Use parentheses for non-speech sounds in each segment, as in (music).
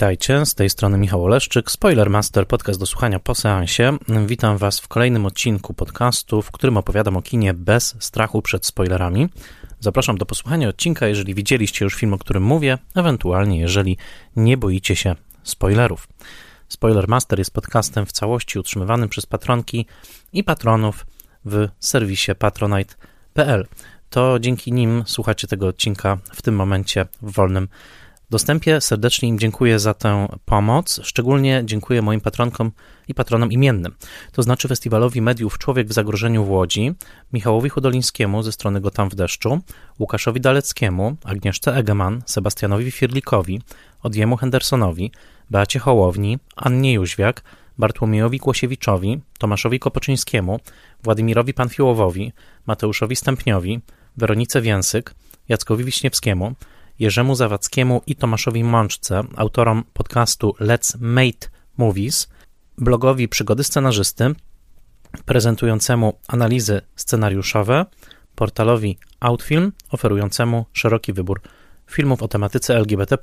Witajcie, z tej strony Michał Oleszczyk, Spoilermaster, podcast do słuchania po seansie. Witam Was w kolejnym odcinku podcastu, w którym opowiadam o kinie bez strachu przed spoilerami. Zapraszam do posłuchania odcinka, jeżeli widzieliście już film, o którym mówię, ewentualnie jeżeli nie boicie się spoilerów. Spoilermaster jest podcastem w całości utrzymywanym przez patronki i patronów w serwisie patronite.pl. To dzięki nim słuchacie tego odcinka w tym momencie w wolnym dostępie. Serdecznie im dziękuję za tę pomoc. Szczególnie dziękuję moim patronkom i patronom imiennym. To znaczy Festiwalowi Mediów Człowiek w Zagrożeniu w Łodzi, Michałowi Hudolińskiemu ze strony Gotam w deszczu, Łukaszowi Daleckiemu, Agnieszce Egeman, Sebastianowi Firlikowi, Odjemu Hendersonowi, Beacie Hołowni, Annie Jóźwiak, Bartłomiejowi Kłosiewiczowi, Tomaszowi Kopoczyńskiemu, Władimirowi Panfiłowowi, Mateuszowi Stępniowi, Weronice Więsyk, Jackowi Wiśniewskiemu, Jerzemu Zawadzkiemu i Tomaszowi Mączce, autorom podcastu Let's Mate Movies, blogowi Przygody Scenarzysty, prezentującemu analizy scenariuszowe, portalowi Outfilm, oferującemu szeroki wybór filmów o tematyce LGBT.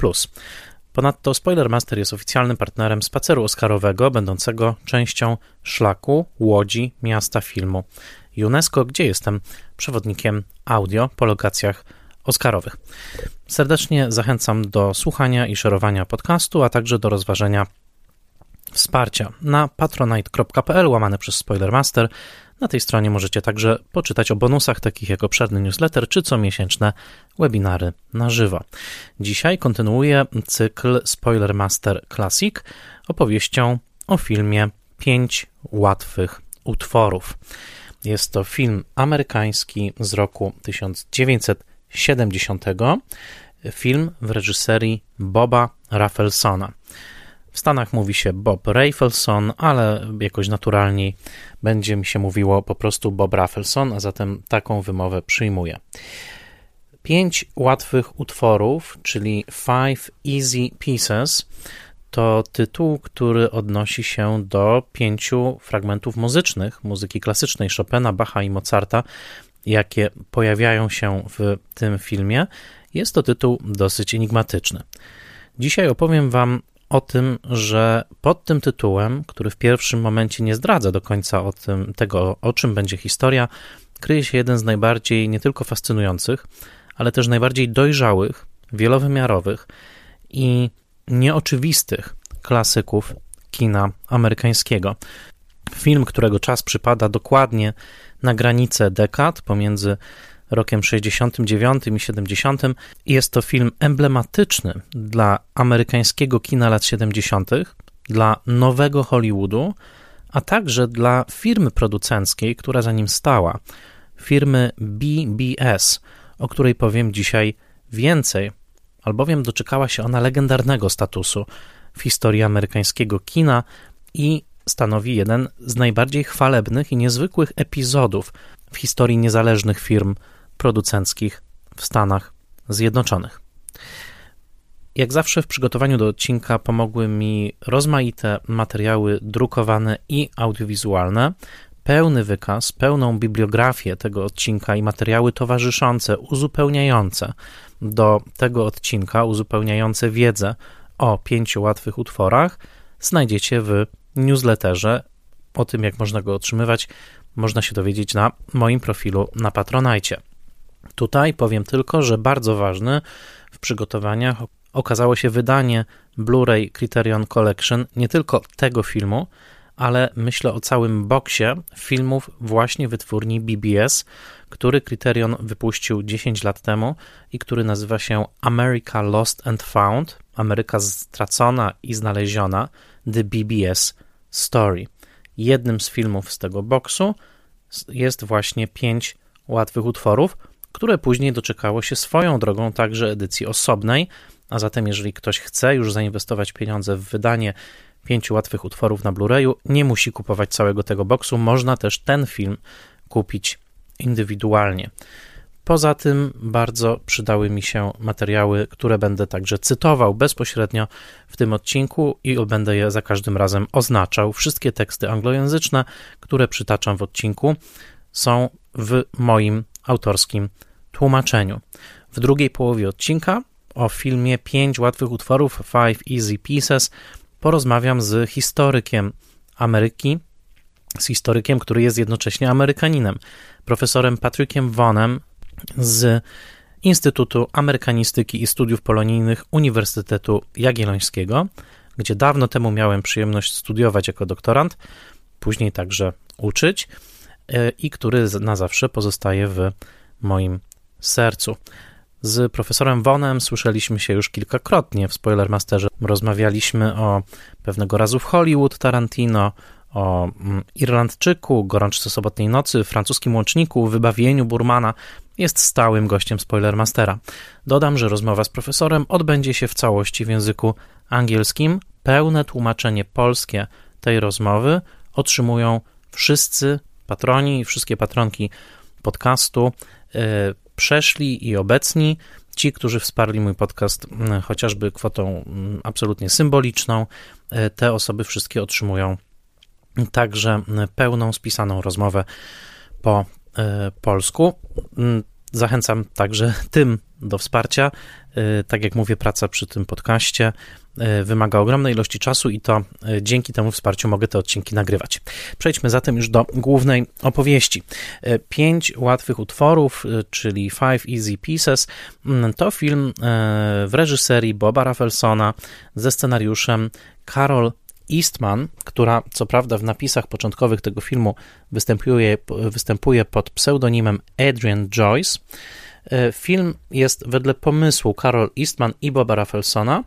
Ponadto Spoilermaster jest oficjalnym partnerem spaceru Oscarowego, będącego częścią szlaku Łodzi Miasta Filmu UNESCO, gdzie jestem przewodnikiem audio po lokacjach Oscarowych. Serdecznie zachęcam do słuchania i szerowania podcastu, a także do rozważenia wsparcia na patronite.pl łamane przez Spoilermaster. Na tej stronie możecie także poczytać o bonusach takich jak obszerny newsletter czy comiesięczne webinary na żywo. Dzisiaj kontynuuję cykl Spoilermaster Classic opowieścią o filmie 5 łatwych utworów. Jest to film amerykański z roku 1970, film w reżyserii Boba Raffelsona. W Stanach mówi się Bob Rafelson, ale jakoś naturalniej będzie mi się mówiło po prostu Bob Rafelson, a zatem taką wymowę przyjmuję. Pięć łatwych utworów, czyli Five Easy Pieces, to tytuł, który odnosi się do pięciu fragmentów muzycznych muzyki klasycznej Chopina, Bacha i Mozarta, jakie pojawiają się w tym filmie. Jest to tytuł dosyć enigmatyczny. Dzisiaj opowiem Wam o tym, że pod tym tytułem, który w pierwszym momencie nie zdradza do końca o tym, tego, o czym będzie historia, kryje się jeden z najbardziej nie tylko fascynujących, ale też najbardziej dojrzałych, wielowymiarowych i nieoczywistych klasyków kina amerykańskiego. Film, którego czas przypada dokładnie na granicę dekad pomiędzy rokiem 69 i 70. Jest to film emblematyczny dla amerykańskiego kina lat 70., dla nowego Hollywoodu, a także dla firmy producenckiej, która za nim stała, firmy BBS, o której powiem dzisiaj więcej, albowiem doczekała się ona legendarnego statusu w historii amerykańskiego kina i stanowi jeden z najbardziej chwalebnych i niezwykłych epizodów w historii niezależnych firm producenckich w Stanach Zjednoczonych. Jak zawsze w przygotowaniu do odcinka pomogły mi rozmaite materiały drukowane i audiowizualne, pełny wykaz, pełną bibliografię tego odcinka i materiały towarzyszące, uzupełniające do tego odcinka, uzupełniające wiedzę o pięciu łatwych utworach, znajdziecie w newsletterze. O tym, jak można go otrzymywać, można się dowiedzieć na moim profilu na Patronajcie. Tutaj powiem tylko, że bardzo ważne w przygotowaniach okazało się wydanie Blu-ray Criterion Collection nie tylko tego filmu, ale myślę o całym boksie filmów właśnie wytwórni BBS, który Criterion wypuścił 10 lat temu i który nazywa się America Lost and Found, Ameryka stracona i znaleziona, The BBS Story. Jednym z filmów z tego boksu jest właśnie pięć łatwych utworów, które później doczekało się swoją drogą także edycji osobnej, a zatem jeżeli ktoś chce już zainwestować pieniądze w wydanie pięciu łatwych utworów na Blu-rayu, nie musi kupować całego tego boksu, można też ten film kupić indywidualnie. Poza tym bardzo przydały mi się materiały, które będę także cytował bezpośrednio w tym odcinku i będę je za każdym razem oznaczał. Wszystkie teksty anglojęzyczne, które przytaczam w odcinku, są w moim autorskim tłumaczeniu. W drugiej połowie odcinka o filmie Pięć łatwych utworów, Five Easy Pieces, porozmawiam z historykiem Ameryki, z historykiem, który jest jednocześnie Amerykaninem, profesorem Patrykiem Vonem z Instytutu Amerykanistyki i Studiów Polonijnych Uniwersytetu Jagiellońskiego, gdzie dawno temu miałem przyjemność studiować jako doktorant, później także uczyć e, i który na zawsze pozostaje w moim sercu. Z profesorem Vonem słyszeliśmy się już kilkakrotnie w Spoilermasterze. Rozmawialiśmy o pewnego razu w Hollywood Tarantino, o mm, Irlandczyku, Gorączce Sobotniej Nocy, francuskim łączniku, wybawieniu Burmana. Jest stałym gościem Spoilermastera. Dodam, że rozmowa z profesorem odbędzie się w całości w języku angielskim. Pełne tłumaczenie polskie tej rozmowy otrzymują wszyscy patroni i wszystkie patronki podcastu e, przeszli i obecni, ci, którzy wsparli mój podcast chociażby kwotą absolutnie symboliczną, e, te osoby wszystkie otrzymują także pełną spisaną rozmowę po polsku. Zachęcam także tym do wsparcia. Tak jak mówię, praca przy tym podcaście E, wymaga ogromnej ilości czasu i to e, dzięki temu wsparciu mogę te odcinki nagrywać. Przejdźmy zatem już do głównej opowieści. E, pięć łatwych utworów, czyli Five Easy Pieces, mm, to film w reżyserii Boba Raffelsona ze scenariuszem Carol Eastman, która co prawda w napisach początkowych tego filmu występuje, występuje pod pseudonimem Adrian Joyce. Film jest wedle pomysłu Carol Eastman i Boba Raffelsona,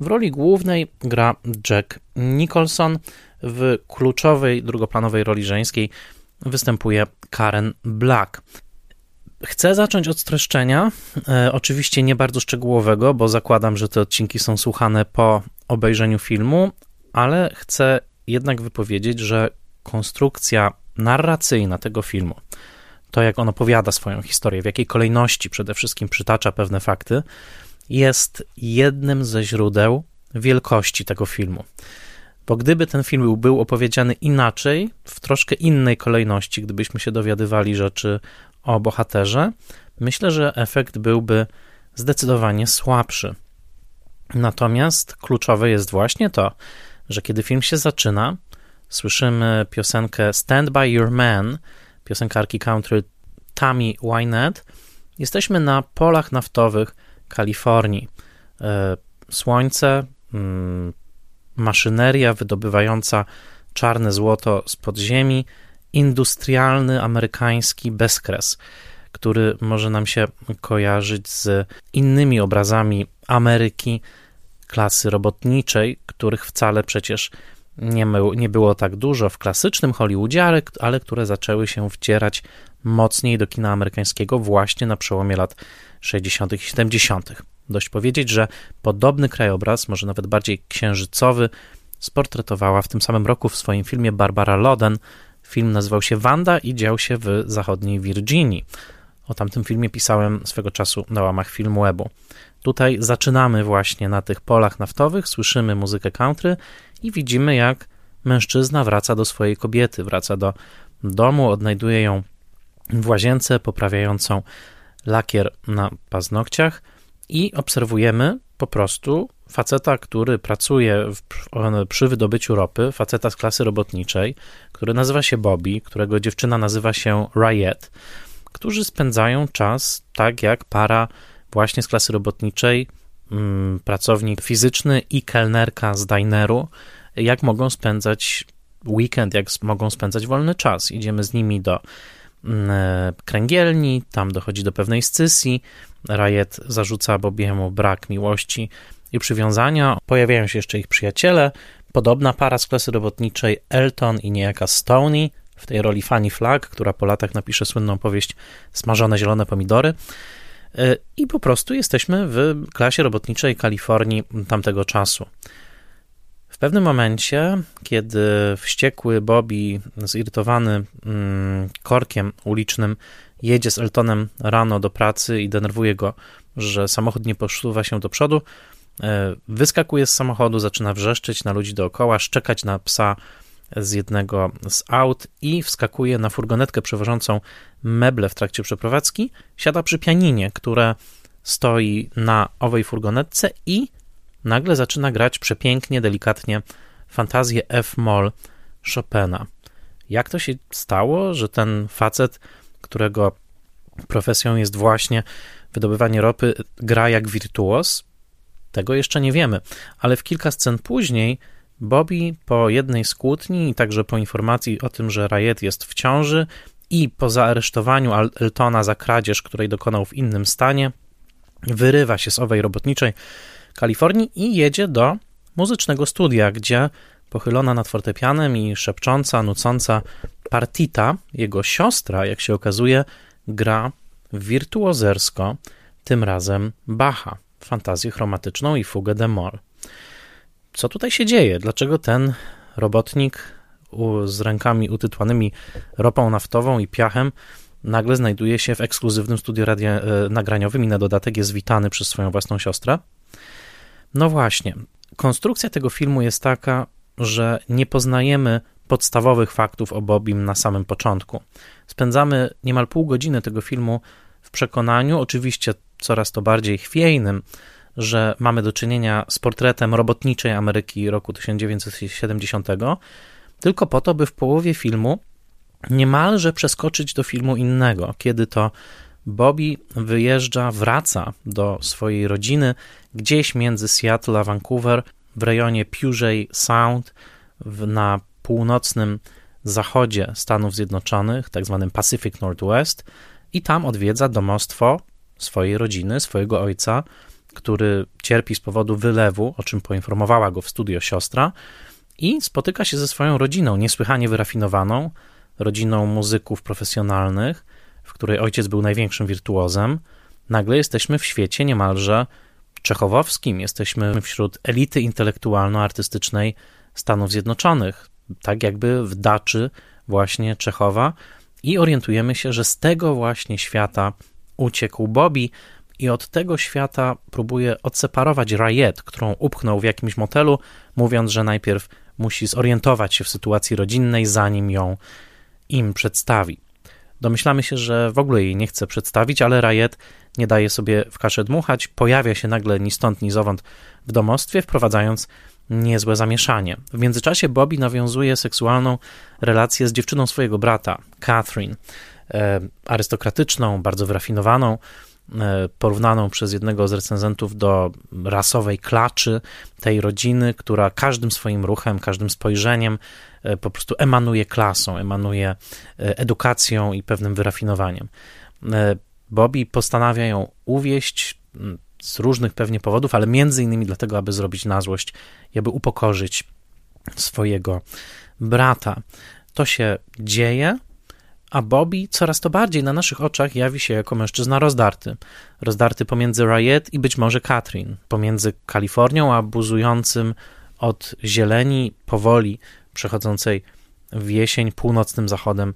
w roli głównej gra Jack Nicholson, w kluczowej drugoplanowej roli żeńskiej występuje Karen Black. Chcę zacząć od streszczenia, e, oczywiście nie bardzo szczegółowego, bo zakładam, że te odcinki są słuchane po obejrzeniu filmu, ale chcę jednak wypowiedzieć, że konstrukcja narracyjna tego filmu, to jak on opowiada swoją historię, w jakiej kolejności przede wszystkim przytacza pewne fakty, jest jednym ze źródeł wielkości tego filmu. Bo gdyby ten film był opowiedziany inaczej, w troszkę innej kolejności, gdybyśmy się dowiadywali rzeczy o bohaterze, myślę, że efekt byłby zdecydowanie słabszy. Natomiast kluczowe jest właśnie to, że kiedy film się zaczyna, słyszymy piosenkę Stand By Your Man, piosenkarki country Tammy Wynette, jesteśmy na polach naftowych Kalifornii. E, słońce, mm, maszyneria wydobywająca czarne złoto z podziemi, industrialny amerykański bezkres, który może nam się kojarzyć z innymi obrazami Ameryki klasy robotniczej, których wcale przecież nie, nie było tak dużo w klasycznym Hollywoodzie, ale, ale które zaczęły się wcierać mocniej do kina amerykańskiego właśnie na przełomie lat 60. i 70. Dość powiedzieć, że podobny krajobraz, może nawet bardziej księżycowy, sportretowała w tym samym roku w swoim filmie Barbara Loden. Film nazywał się Wanda i dział się w zachodniej Virginii. O tamtym filmie pisałem swego czasu na łamach filmu webu. Tutaj zaczynamy właśnie na tych polach naftowych, słyszymy muzykę country i widzimy, jak mężczyzna wraca do swojej kobiety, wraca do domu, odnajduje ją w łazience, poprawiającą lakier na paznokciach i obserwujemy po prostu faceta, który pracuje w, przy wydobyciu ropy, faceta z klasy robotniczej, który nazywa się Bobby, którego dziewczyna nazywa się Riot, którzy spędzają czas tak jak para właśnie z klasy robotniczej, mm, pracownik fizyczny i kelnerka z dineru, jak mogą spędzać weekend, jak mogą spędzać wolny czas. Idziemy z nimi do mm, e, kręgielni, tam dochodzi do pewnej scysji. Rajet zarzuca Bobiemu brak miłości i przywiązania. Pojawiają się jeszcze ich przyjaciele. Podobna para z klasy robotniczej Elton i niejaka Stoney, w tej roli Fanny Flagg, która po latach napisze słynną powieść Smażone zielone pomidory. E, I po prostu jesteśmy w klasie robotniczej Kalifornii tamtego czasu. W pewnym momencie, kiedy wściekły Bobby, zirytowany mm, korkiem ulicznym, jedzie z Eltonem rano do pracy i denerwuje go, że samochód nie posuwa się do przodu, e, wyskakuje z samochodu, zaczyna wrzeszczeć na ludzi dookoła, szczekać na psa z jednego z aut i wskakuje na furgonetkę przewożącą meble w trakcie przeprowadzki, siada przy pianinie, które stoi na owej furgonetce i nagle zaczyna grać przepięknie, delikatnie fantazję F-moll Chopina. Jak to się stało, że ten facet, którego profesją jest właśnie wydobywanie ropy, gra jak wirtuos? Tego jeszcze nie wiemy, ale w kilka scen później Bobby po jednej z kłótni i także po informacji o tym, że Rayet jest w ciąży i po zaaresztowaniu Eltona za kradzież, której dokonał w innym stanie, wyrywa się z owej robotniczej Kalifornii i jedzie do muzycznego studia, gdzie pochylona nad fortepianem i szepcząca, nucąca partita, jego siostra, jak się okazuje, gra wirtuozersko, tym razem Bacha, fantazję chromatyczną i fugę de Moll. Co tutaj się dzieje? Dlaczego ten robotnik z rękami utytłanymi ropą naftową i piachem nagle znajduje się w ekskluzywnym studiu e, nagraniowym i na dodatek jest witany przez swoją własną siostrę? No właśnie. Konstrukcja tego filmu jest taka, że nie poznajemy podstawowych faktów o Bobim na samym początku. Spędzamy niemal pół godziny tego filmu w przekonaniu, oczywiście coraz to bardziej chwiejnym, że mamy do czynienia z portretem robotniczej Ameryki roku 1970, tylko po to, by w połowie filmu niemalże przeskoczyć do filmu innego, kiedy to Bobby wyjeżdża, wraca do swojej rodziny gdzieś między Seattle a Vancouver w rejonie Puget Sound na północnym zachodzie Stanów Zjednoczonych, tak zwanym Pacific Northwest, i tam odwiedza domostwo swojej rodziny, swojego ojca, który cierpi z powodu wylewu, o czym poinformowała go w studio siostra, i spotyka się ze swoją rodziną, niesłychanie wyrafinowaną, rodziną muzyków profesjonalnych, w której ojciec był największym wirtuozem. Nagle jesteśmy w świecie niemalże czechowowskim, jesteśmy wśród elity intelektualno-artystycznej Stanów Zjednoczonych, tak jakby w daczy właśnie Czechowa, i orientujemy się, że z tego właśnie świata uciekł Bobby i od tego świata próbuje odseparować Rayet, którą upchnął w jakimś motelu, mówiąc, że najpierw musi zorientować się w sytuacji rodzinnej, zanim ją im przedstawi. Domyślamy się, że w ogóle jej nie chce przedstawić, ale Rayet nie daje sobie w kaszę dmuchać, pojawia się nagle ni stąd, ni zowąd w domostwie, wprowadzając niezłe zamieszanie. W międzyczasie Bobby nawiązuje seksualną relację z dziewczyną swojego brata, Catherine, e, arystokratyczną, bardzo wyrafinowaną, porównaną przez jednego z recenzentów do rasowej klaczy tej rodziny, która każdym swoim ruchem, każdym spojrzeniem e, po prostu emanuje klasą, emanuje edukacją i pewnym wyrafinowaniem. Bobby postanawia ją uwieść z różnych pewnie powodów, ale między innymi dlatego, aby zrobić na złość i aby upokorzyć swojego brata. To się dzieje, a Bobby coraz to bardziej na naszych oczach jawi się jako mężczyzna rozdarty. Rozdarty pomiędzy Riot i być może Katrin, pomiędzy Kalifornią a buzującym od zieleni powoli przechodzącej w jesień północnym zachodem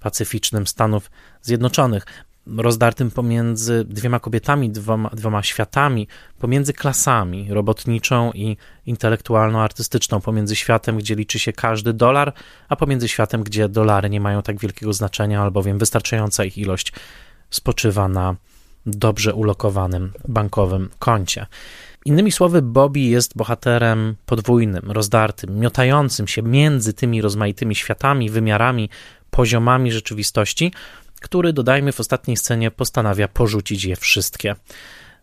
pacyficznym Stanów Zjednoczonych rozdartym pomiędzy dwiema kobietami, dwoma, dwoma światami, pomiędzy klasami robotniczą i intelektualno-artystyczną, pomiędzy światem, gdzie liczy się każdy dolar, a pomiędzy światem, gdzie dolary nie mają tak wielkiego znaczenia, albowiem wystarczająca ich ilość spoczywa na dobrze ulokowanym bankowym koncie. Innymi słowy, Bobby jest bohaterem podwójnym, rozdartym, miotającym się między tymi rozmaitymi światami, wymiarami, poziomami rzeczywistości, który, dodajmy, w ostatniej scenie postanawia porzucić je wszystkie.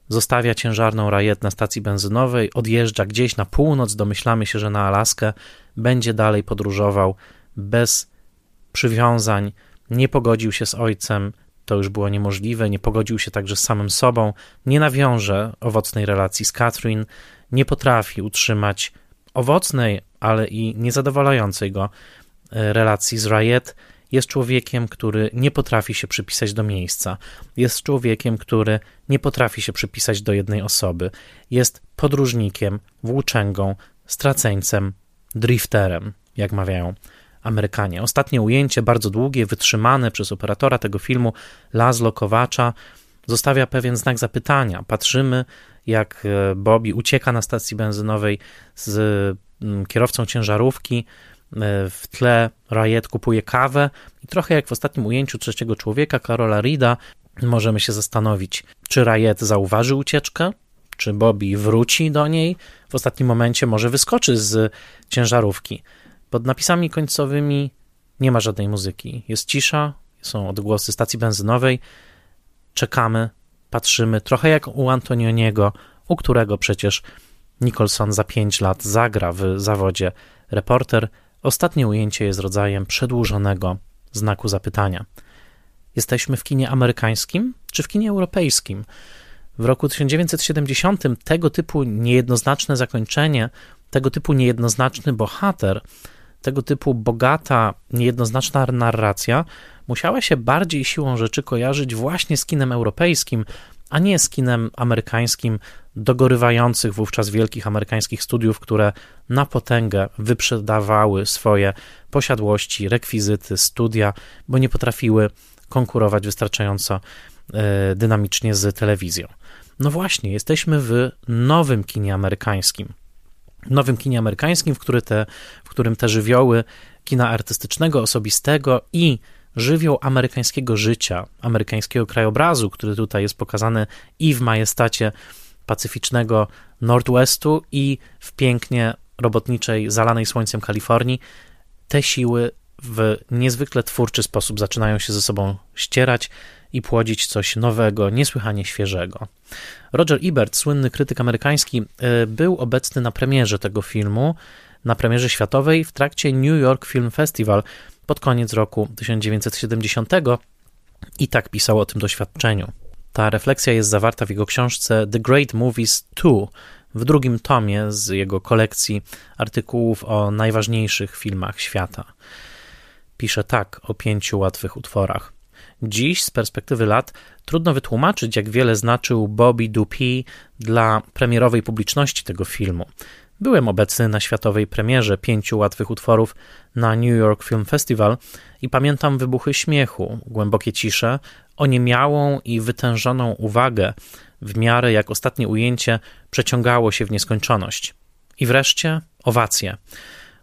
Zostawia ciężarną rajet na stacji benzynowej, odjeżdża gdzieś na północ, domyślamy się, że na Alaskę, będzie dalej podróżował bez przywiązań, nie pogodził się z ojcem, to już było niemożliwe, nie pogodził się także z samym sobą, nie nawiąże owocnej relacji z Catherine, nie potrafi utrzymać owocnej, ale i niezadowalającej go e, relacji z Rayet, jest człowiekiem, który nie potrafi się przypisać do miejsca, jest człowiekiem, który nie potrafi się przypisać do jednej osoby, jest podróżnikiem, włóczęgą, straceńcem, drifterem, jak mawiają Amerykanie. Ostatnie ujęcie, bardzo długie, wytrzymane przez operatora tego filmu, Lazlo Kowacza, zostawia pewien znak zapytania. Patrzymy, jak e, Bobby ucieka na stacji benzynowej z mm, kierowcą ciężarówki, w tle Riot kupuje kawę i trochę jak w ostatnim ujęciu trzeciego człowieka, Karola Rida, możemy się zastanowić, czy Rayet zauważy ucieczkę, czy Bobby wróci do niej, w ostatnim momencie może wyskoczy z ciężarówki. Pod napisami końcowymi nie ma żadnej muzyki. Jest cisza, są odgłosy stacji benzynowej. Czekamy, patrzymy, trochę jak u Antonioniego, u którego przecież Nicholson za pięć lat zagra w zawodzie reporter. Ostatnie ujęcie jest rodzajem przedłużonego znaku zapytania. Jesteśmy w kinie amerykańskim czy w kinie europejskim? W roku 1970 tego typu niejednoznaczne zakończenie, tego typu niejednoznaczny bohater, tego typu bogata, niejednoznaczna narracja musiała się bardziej siłą rzeczy kojarzyć właśnie z kinem europejskim, a nie z kinem amerykańskim dogorywających wówczas wielkich amerykańskich studiów, które na potęgę wyprzedawały swoje posiadłości, rekwizyty, studia, bo nie potrafiły konkurować wystarczająco e, dynamicznie z telewizją. No właśnie, jesteśmy w nowym kinie amerykańskim. Nowym kinie amerykańskim, w, który te, w którym te żywioły kina artystycznego, osobistego i żywioł amerykańskiego życia, amerykańskiego krajobrazu, który tutaj jest pokazany i w majestacie pacyficznego Northwestu, i w pięknie robotniczej, zalanej słońcem Kalifornii, te siły w niezwykle twórczy sposób zaczynają się ze sobą ścierać i płodzić coś nowego, niesłychanie świeżego. Roger Ebert, słynny krytyk amerykański, e, był obecny na premierze tego filmu, na premierze światowej w trakcie New York Film Festival pod koniec roku 1970 i tak pisał o tym doświadczeniu. Ta refleksja jest zawarta w jego książce The Great Movies 2, w drugim tomie z jego kolekcji artykułów o najważniejszych filmach świata. Pisze tak o pięciu łatwych utworach. Dziś, z perspektywy lat, trudno wytłumaczyć, jak wiele znaczył Bobby Dupuy dla premierowej publiczności tego filmu. Byłem obecny na światowej premierze pięciu łatwych utworów na New York Film Festival i pamiętam wybuchy śmiechu, głębokie cisze, oniemiałą i wytężoną uwagę, w miarę jak ostatnie ujęcie przeciągało się w nieskończoność. I wreszcie owacje.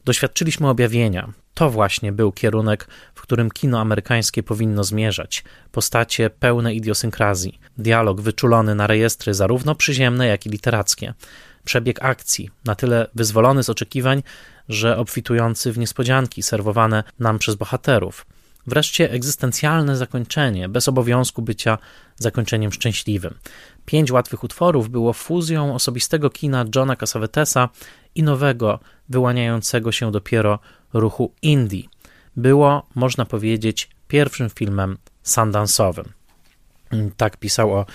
Doświadczyliśmy objawienia. To właśnie był kierunek, w którym kino amerykańskie powinno zmierzać. Postacie pełne idiosynkrazji, dialog wyczulony na rejestry zarówno przyziemne, jak i literackie przebieg akcji, na tyle wyzwolony z oczekiwań, że obfitujący w niespodzianki serwowane nam przez bohaterów. Wreszcie egzystencjalne zakończenie, bez obowiązku bycia zakończeniem szczęśliwym. Pięć łatwych utworów było fuzją osobistego kina Johna Cassavetesa i nowego, wyłaniającego się dopiero ruchu indie. Było, można powiedzieć, pierwszym filmem sundance'owym. Tak pisał o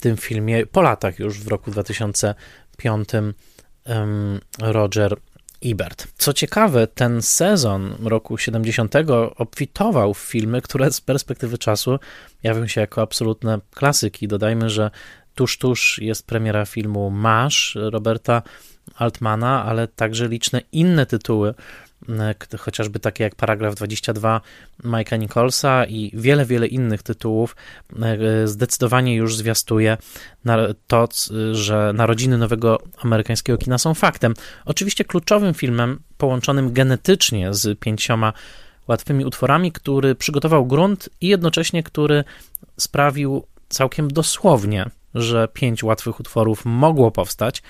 tym filmie po latach już w roku 2000 piątym Roger Ebert. Co ciekawe, ten sezon roku 70 obfitował w filmy, które z perspektywy czasu jawią się jako absolutne klasyki. Dodajmy, że tuż, tuż jest premiera filmu Masz Roberta Altmana, ale także liczne inne tytuły chociażby takie jak paragraf 22 Mike'a Nicholsa i wiele, wiele innych tytułów, e, zdecydowanie już zwiastuje to, że narodziny nowego amerykańskiego kina są faktem. Oczywiście kluczowym filmem połączonym genetycznie z pięcioma łatwymi utworami, który przygotował grunt i jednocześnie który sprawił całkiem dosłownie, że pięć łatwych utworów mogło powstać,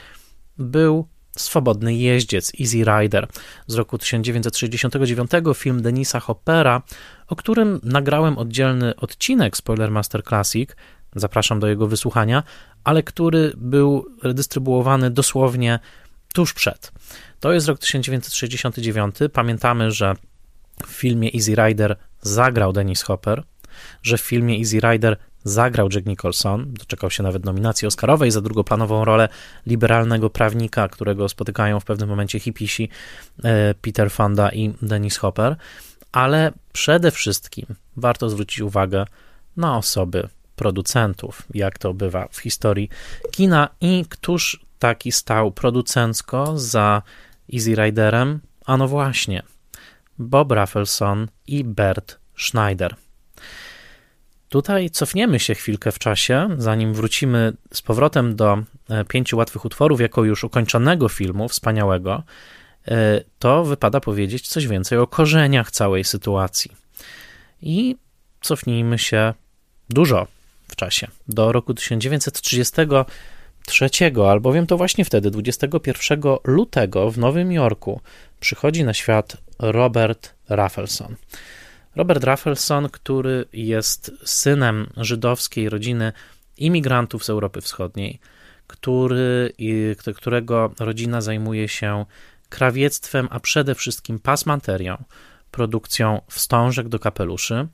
był Swobodny jeździec, Easy Rider z roku 1969, film Denisa Hoppera, o którym nagrałem oddzielny odcinek Spoilermaster Classic, zapraszam do jego wysłuchania, ale który był redystrybuowany dosłownie tuż przed. To jest rok 1969. Pamiętamy, że w filmie Easy Rider zagrał Dennis Hopper, że w filmie Easy Rider zagrał Jack Nicholson, doczekał się nawet nominacji Oscarowej za drugoplanową rolę liberalnego prawnika, którego spotykają w pewnym momencie hipisi e, Peter Fonda i Dennis Hopper, ale przede wszystkim warto zwrócić uwagę na osoby producentów, jak to bywa w historii kina i któż taki stał producencko za Easy Riderem? Ano właśnie, Bob Rafelson i Bert Schneider. Tutaj cofniemy się chwilkę w czasie, zanim wrócimy z powrotem do e, pięciu łatwych utworów, jako już ukończonego filmu, wspaniałego, e, to wypada powiedzieć coś więcej o korzeniach całej sytuacji. I cofnijmy się dużo w czasie, do roku 1933, albowiem to właśnie wtedy, 21 lutego w Nowym Jorku, przychodzi na świat Robert Raffleson. Robert Raffleson, który jest synem żydowskiej rodziny imigrantów z Europy Wschodniej, który, którego rodzina zajmuje się krawiectwem, a przede wszystkim pasmanterią, produkcją wstążek do kapeluszy,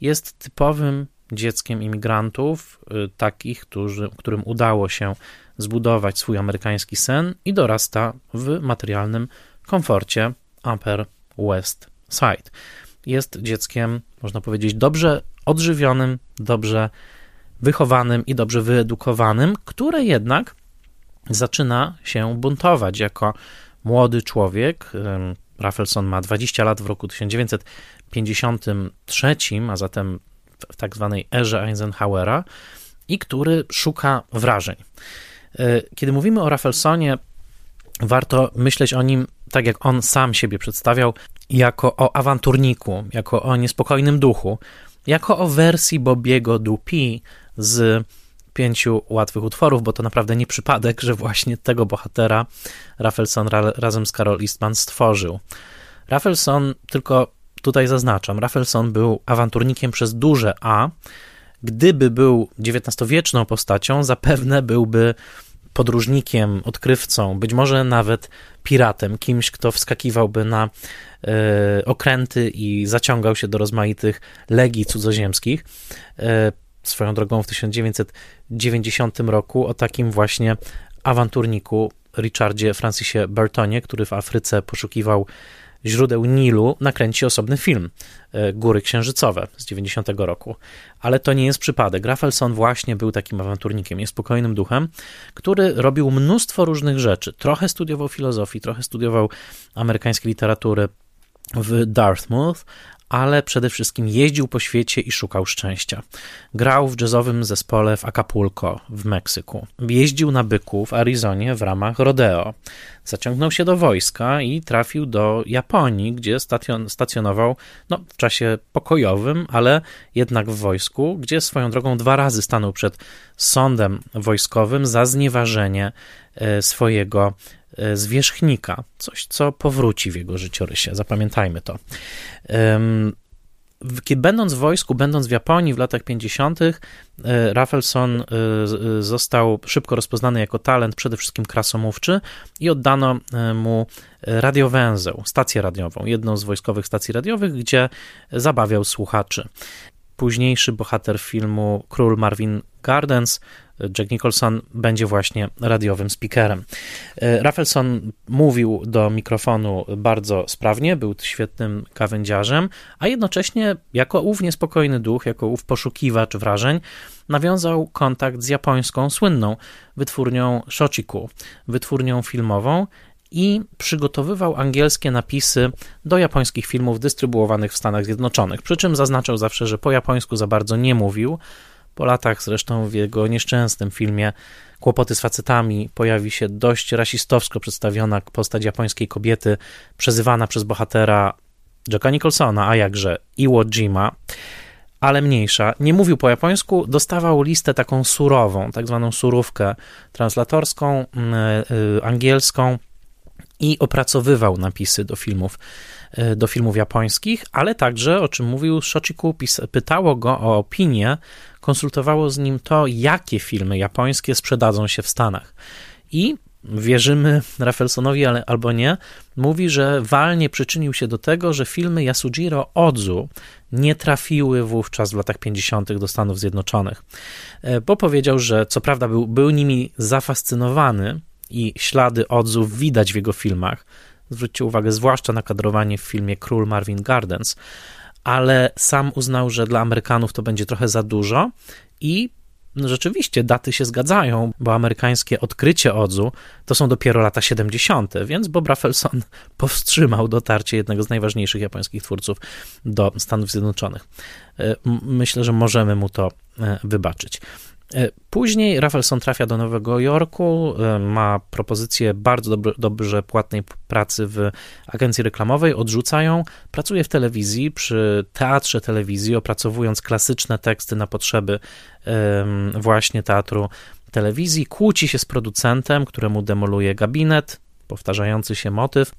jest typowym dzieckiem imigrantów, y, takich, którzy, którym udało się zbudować swój amerykański sen i dorasta w materialnym komforcie Upper West Side. Jest dzieckiem, można powiedzieć, dobrze odżywionym, dobrze wychowanym i dobrze wyedukowanym, które jednak zaczyna się buntować jako młody człowiek. Rafelson ma 20 lat w roku 1953, a zatem w tak zwanej erze Eisenhowera i który szuka wrażeń. E, kiedy mówimy o Rafelsonie, warto myśleć o nim tak, jak on sam siebie przedstawiał, jako o awanturniku, jako o niespokojnym duchu, jako o wersji Bobiego Dupi z pięciu łatwych utworów, bo to naprawdę nie przypadek, że właśnie tego bohatera Rafelson ra razem z Carol Eastman stworzył. Rafelson, tylko tutaj zaznaczam, Rafelson był awanturnikiem przez duże A. Gdyby był XIX-wieczną postacią, zapewne byłby podróżnikiem, odkrywcą, być może nawet piratem, kimś, kto wskakiwałby na e, okręty i zaciągał się do rozmaitych legii cudzoziemskich. E, swoją drogą w 1990 roku o takim właśnie awanturniku Richardzie Francisie Burtonie, który w Afryce poszukiwał źródeł Nilu, nakręci osobny film e, Góry Księżycowe z 90 roku. Ale to nie jest przypadek. Rafelson właśnie był takim awanturnikiem, niespokojnym duchem, który robił mnóstwo różnych rzeczy. Trochę studiował filozofii, trochę studiował amerykańskiej literatury w Dartmouth, ale przede wszystkim jeździł po świecie i szukał szczęścia. Grał w jazzowym zespole w Acapulco w Meksyku. Jeździł na byku w Arizonie w ramach rodeo. Zaciągnął się do wojska i trafił do Japonii, gdzie stacjonował no, w czasie pokojowym, ale jednak w wojsku, gdzie swoją drogą dwa razy stanął przed sądem wojskowym za znieważenie e, swojego E, zwierzchnika, coś, co powróci w jego życiorysie. Zapamiętajmy to. Będąc w wojsku, będąc w Japonii w latach 50., e, Rafelson e, został szybko rozpoznany jako talent, przede wszystkim krasomówczy, i oddano mu radiowęzeł, stację radiową, jedną z wojskowych stacji radiowych, gdzie zabawiał słuchaczy. Późniejszy bohater filmu Król Marvin Gardens Jack Nicholson będzie właśnie radiowym speakerem. E, Rafelson mówił do mikrofonu bardzo sprawnie, był świetnym gawędziarzem, a jednocześnie jako ów niespokojny duch, jako ów poszukiwacz wrażeń, nawiązał kontakt z japońską słynną wytwórnią Shochiku, wytwórnią filmową i przygotowywał angielskie napisy do japońskich filmów dystrybuowanych w Stanach Zjednoczonych. Przy czym zaznaczał zawsze, że po japońsku za bardzo nie mówił, po latach zresztą w jego nieszczęsnym filmie Kłopoty z facetami pojawi się dość rasistowsko przedstawiona postać japońskiej kobiety, przezywana przez bohatera Jacka Nicholsona, a jakże Iwo Jima, ale mniejsza. Nie mówił po japońsku, dostawał listę taką surową, tak zwaną surówkę translatorską, yy, angielską i opracowywał napisy do filmów do filmów japońskich, ale także, o czym mówił Shochiku, pytało go o opinię, konsultowało z nim to, jakie filmy japońskie sprzedadzą się w Stanach. I wierzymy Rafelsonowi ale, albo nie, mówi, że walnie przyczynił się do tego, że filmy Yasujiro Odzu nie trafiły wówczas w latach 50. do Stanów Zjednoczonych, e, bo powiedział, że co prawda był, był nimi zafascynowany i ślady Odzu widać w jego filmach, Zwróćcie uwagę zwłaszcza na kadrowanie w filmie Król Marvin Gardens, ale sam uznał, że dla Amerykanów to będzie trochę za dużo i no rzeczywiście daty się zgadzają, bo amerykańskie odkrycie Odzu to są dopiero lata 70., więc Bob Rafelson (laughs) powstrzymał dotarcie jednego z najważniejszych japońskich twórców do Stanów Zjednoczonych. E, myślę, że możemy mu to e, wybaczyć. E, później Rafelson trafia do Nowego Jorku, e, ma propozycję bardzo dobrze, płatnej pracy w agencji reklamowej, odrzucają, pracuje w telewizji, przy teatrze telewizji, opracowując klasyczne teksty na potrzeby właśnie teatru telewizji, kłóci się z producentem, któremu demoluje gabinet, powtarzający się motyw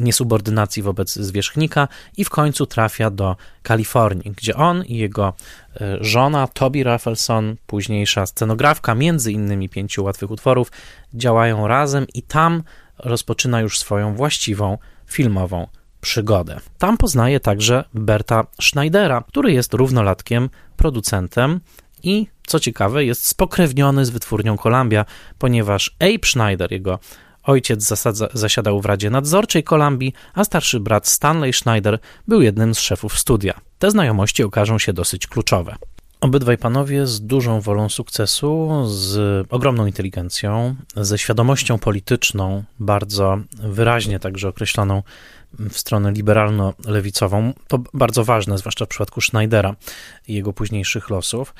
niesubordynacji wobec zwierzchnika i w końcu trafia do Kalifornii, gdzie on i jego e, żona Toby Rafelson, późniejsza scenografka między innymi pięciu łatwych utworów, działają razem i tam rozpoczyna już swoją właściwą filmową przygodę. Tam poznaje także Berta Schneidera, który jest równolatkiem, producentem i co ciekawe, jest spokrewniony z wytwórnią Columbia, ponieważ Abe Schneider, jego Ojciec zasadza, zasiadał w Radzie Nadzorczej Kolumbii, a starszy brat Stanley Schneider był jednym z szefów studia. Te znajomości okażą się dosyć kluczowe. Obydwaj panowie z dużą wolą sukcesu, z ogromną inteligencją, ze świadomością polityczną, bardzo wyraźnie także określoną w stronę liberalno-lewicową. To bardzo ważne, zwłaszcza w przypadku Schneidera i jego późniejszych losów,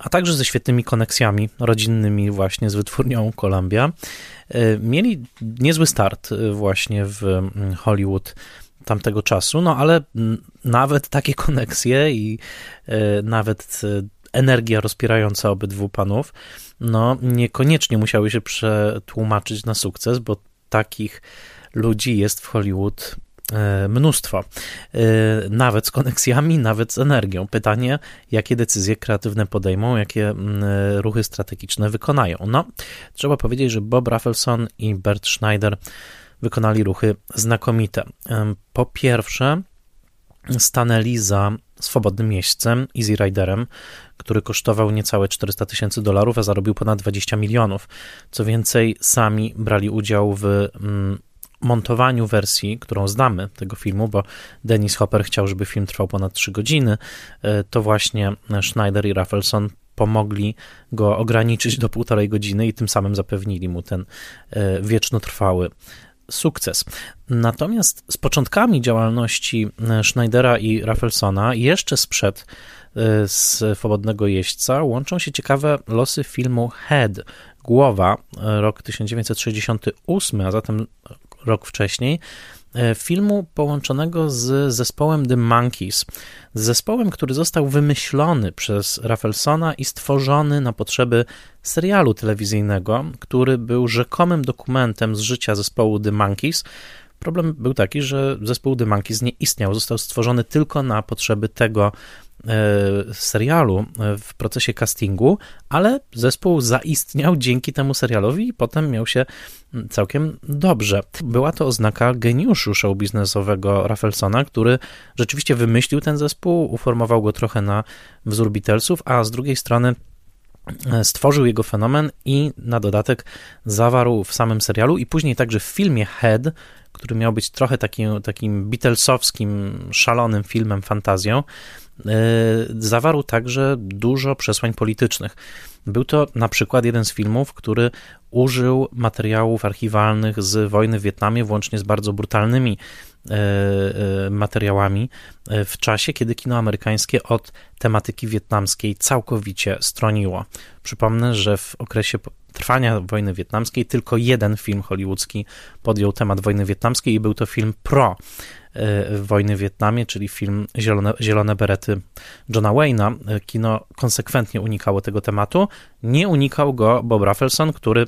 a także ze świetnymi koneksjami rodzinnymi właśnie z wytwórnią Columbia. Mieli niezły start właśnie w Hollywood tamtego czasu, no ale nawet takie koneksje i e, nawet e, energia rozpierająca obydwu panów, no niekoniecznie musiały się przetłumaczyć na sukces, bo takich ludzi jest w Hollywood e, mnóstwo, nawet z koneksjami, nawet z energią. Pytanie, jakie decyzje kreatywne podejmą, jakie ruchy strategiczne wykonają. No, trzeba powiedzieć, że Bob Rafelson i Bert Schneider wykonali ruchy znakomite. Po pierwsze, stanęli za swobodnym jeźdźcem, Easy Riderem, który kosztował niecałe 400 tysięcy dolarów, a zarobił ponad 20 milionów. Co więcej, sami brali udział w mm, montowaniu wersji, którą znamy tego filmu, bo Dennis Hopper chciał, żeby film trwał ponad 3 godziny, e, to właśnie Schneider i Rafelson pomogli go ograniczyć do półtorej godziny i tym samym zapewnili mu ten e, wiecznotrwały sukces. Natomiast z początkami działalności e, Schneidera i Raffelsona, jeszcze sprzed Swobodnego Jeźdźca, łączą się ciekawe losy filmu Head, Głowa, rok 1968, a zatem rok wcześniej, E, filmu połączonego z zespołem The Monkeys. Zespołem, który został wymyślony przez Raffelsona i stworzony na potrzeby serialu telewizyjnego, który był rzekomym dokumentem z życia zespołu The Monkeys. Problem był taki, że zespół The Monkeys nie istniał, został stworzony tylko na potrzeby tego serialu e, w procesie castingu, ale zespół zaistniał dzięki temu serialowi i potem miał się całkiem dobrze. Była to oznaka geniuszu show biznesowego który rzeczywiście wymyślił ten zespół, uformował go trochę na wzór Beatlesów, a z drugiej strony e, stworzył jego fenomen i na dodatek zawarł w samym serialu i później także w filmie Head, który miał być trochę takim, takim Beatlesowskim, szalonym filmem, fantazją, E, zawarł także dużo przesłań politycznych. Był to na przykład jeden z filmów, który użył materiałów archiwalnych z wojny w Wietnamie, włącznie z bardzo brutalnymi e, e, materiałami w czasie, kiedy kino amerykańskie od tematyki wietnamskiej całkowicie stroniło. Przypomnę, że w okresie trwania wojny wietnamskiej tylko jeden film hollywoodzki podjął temat wojny wietnamskiej i był to film pro E, wojny w Wietnamie, czyli film Zielone, Zielone Berety Johna Wayne'a. E, kino konsekwentnie unikało tego tematu. Nie unikał go Bob Rafelson, który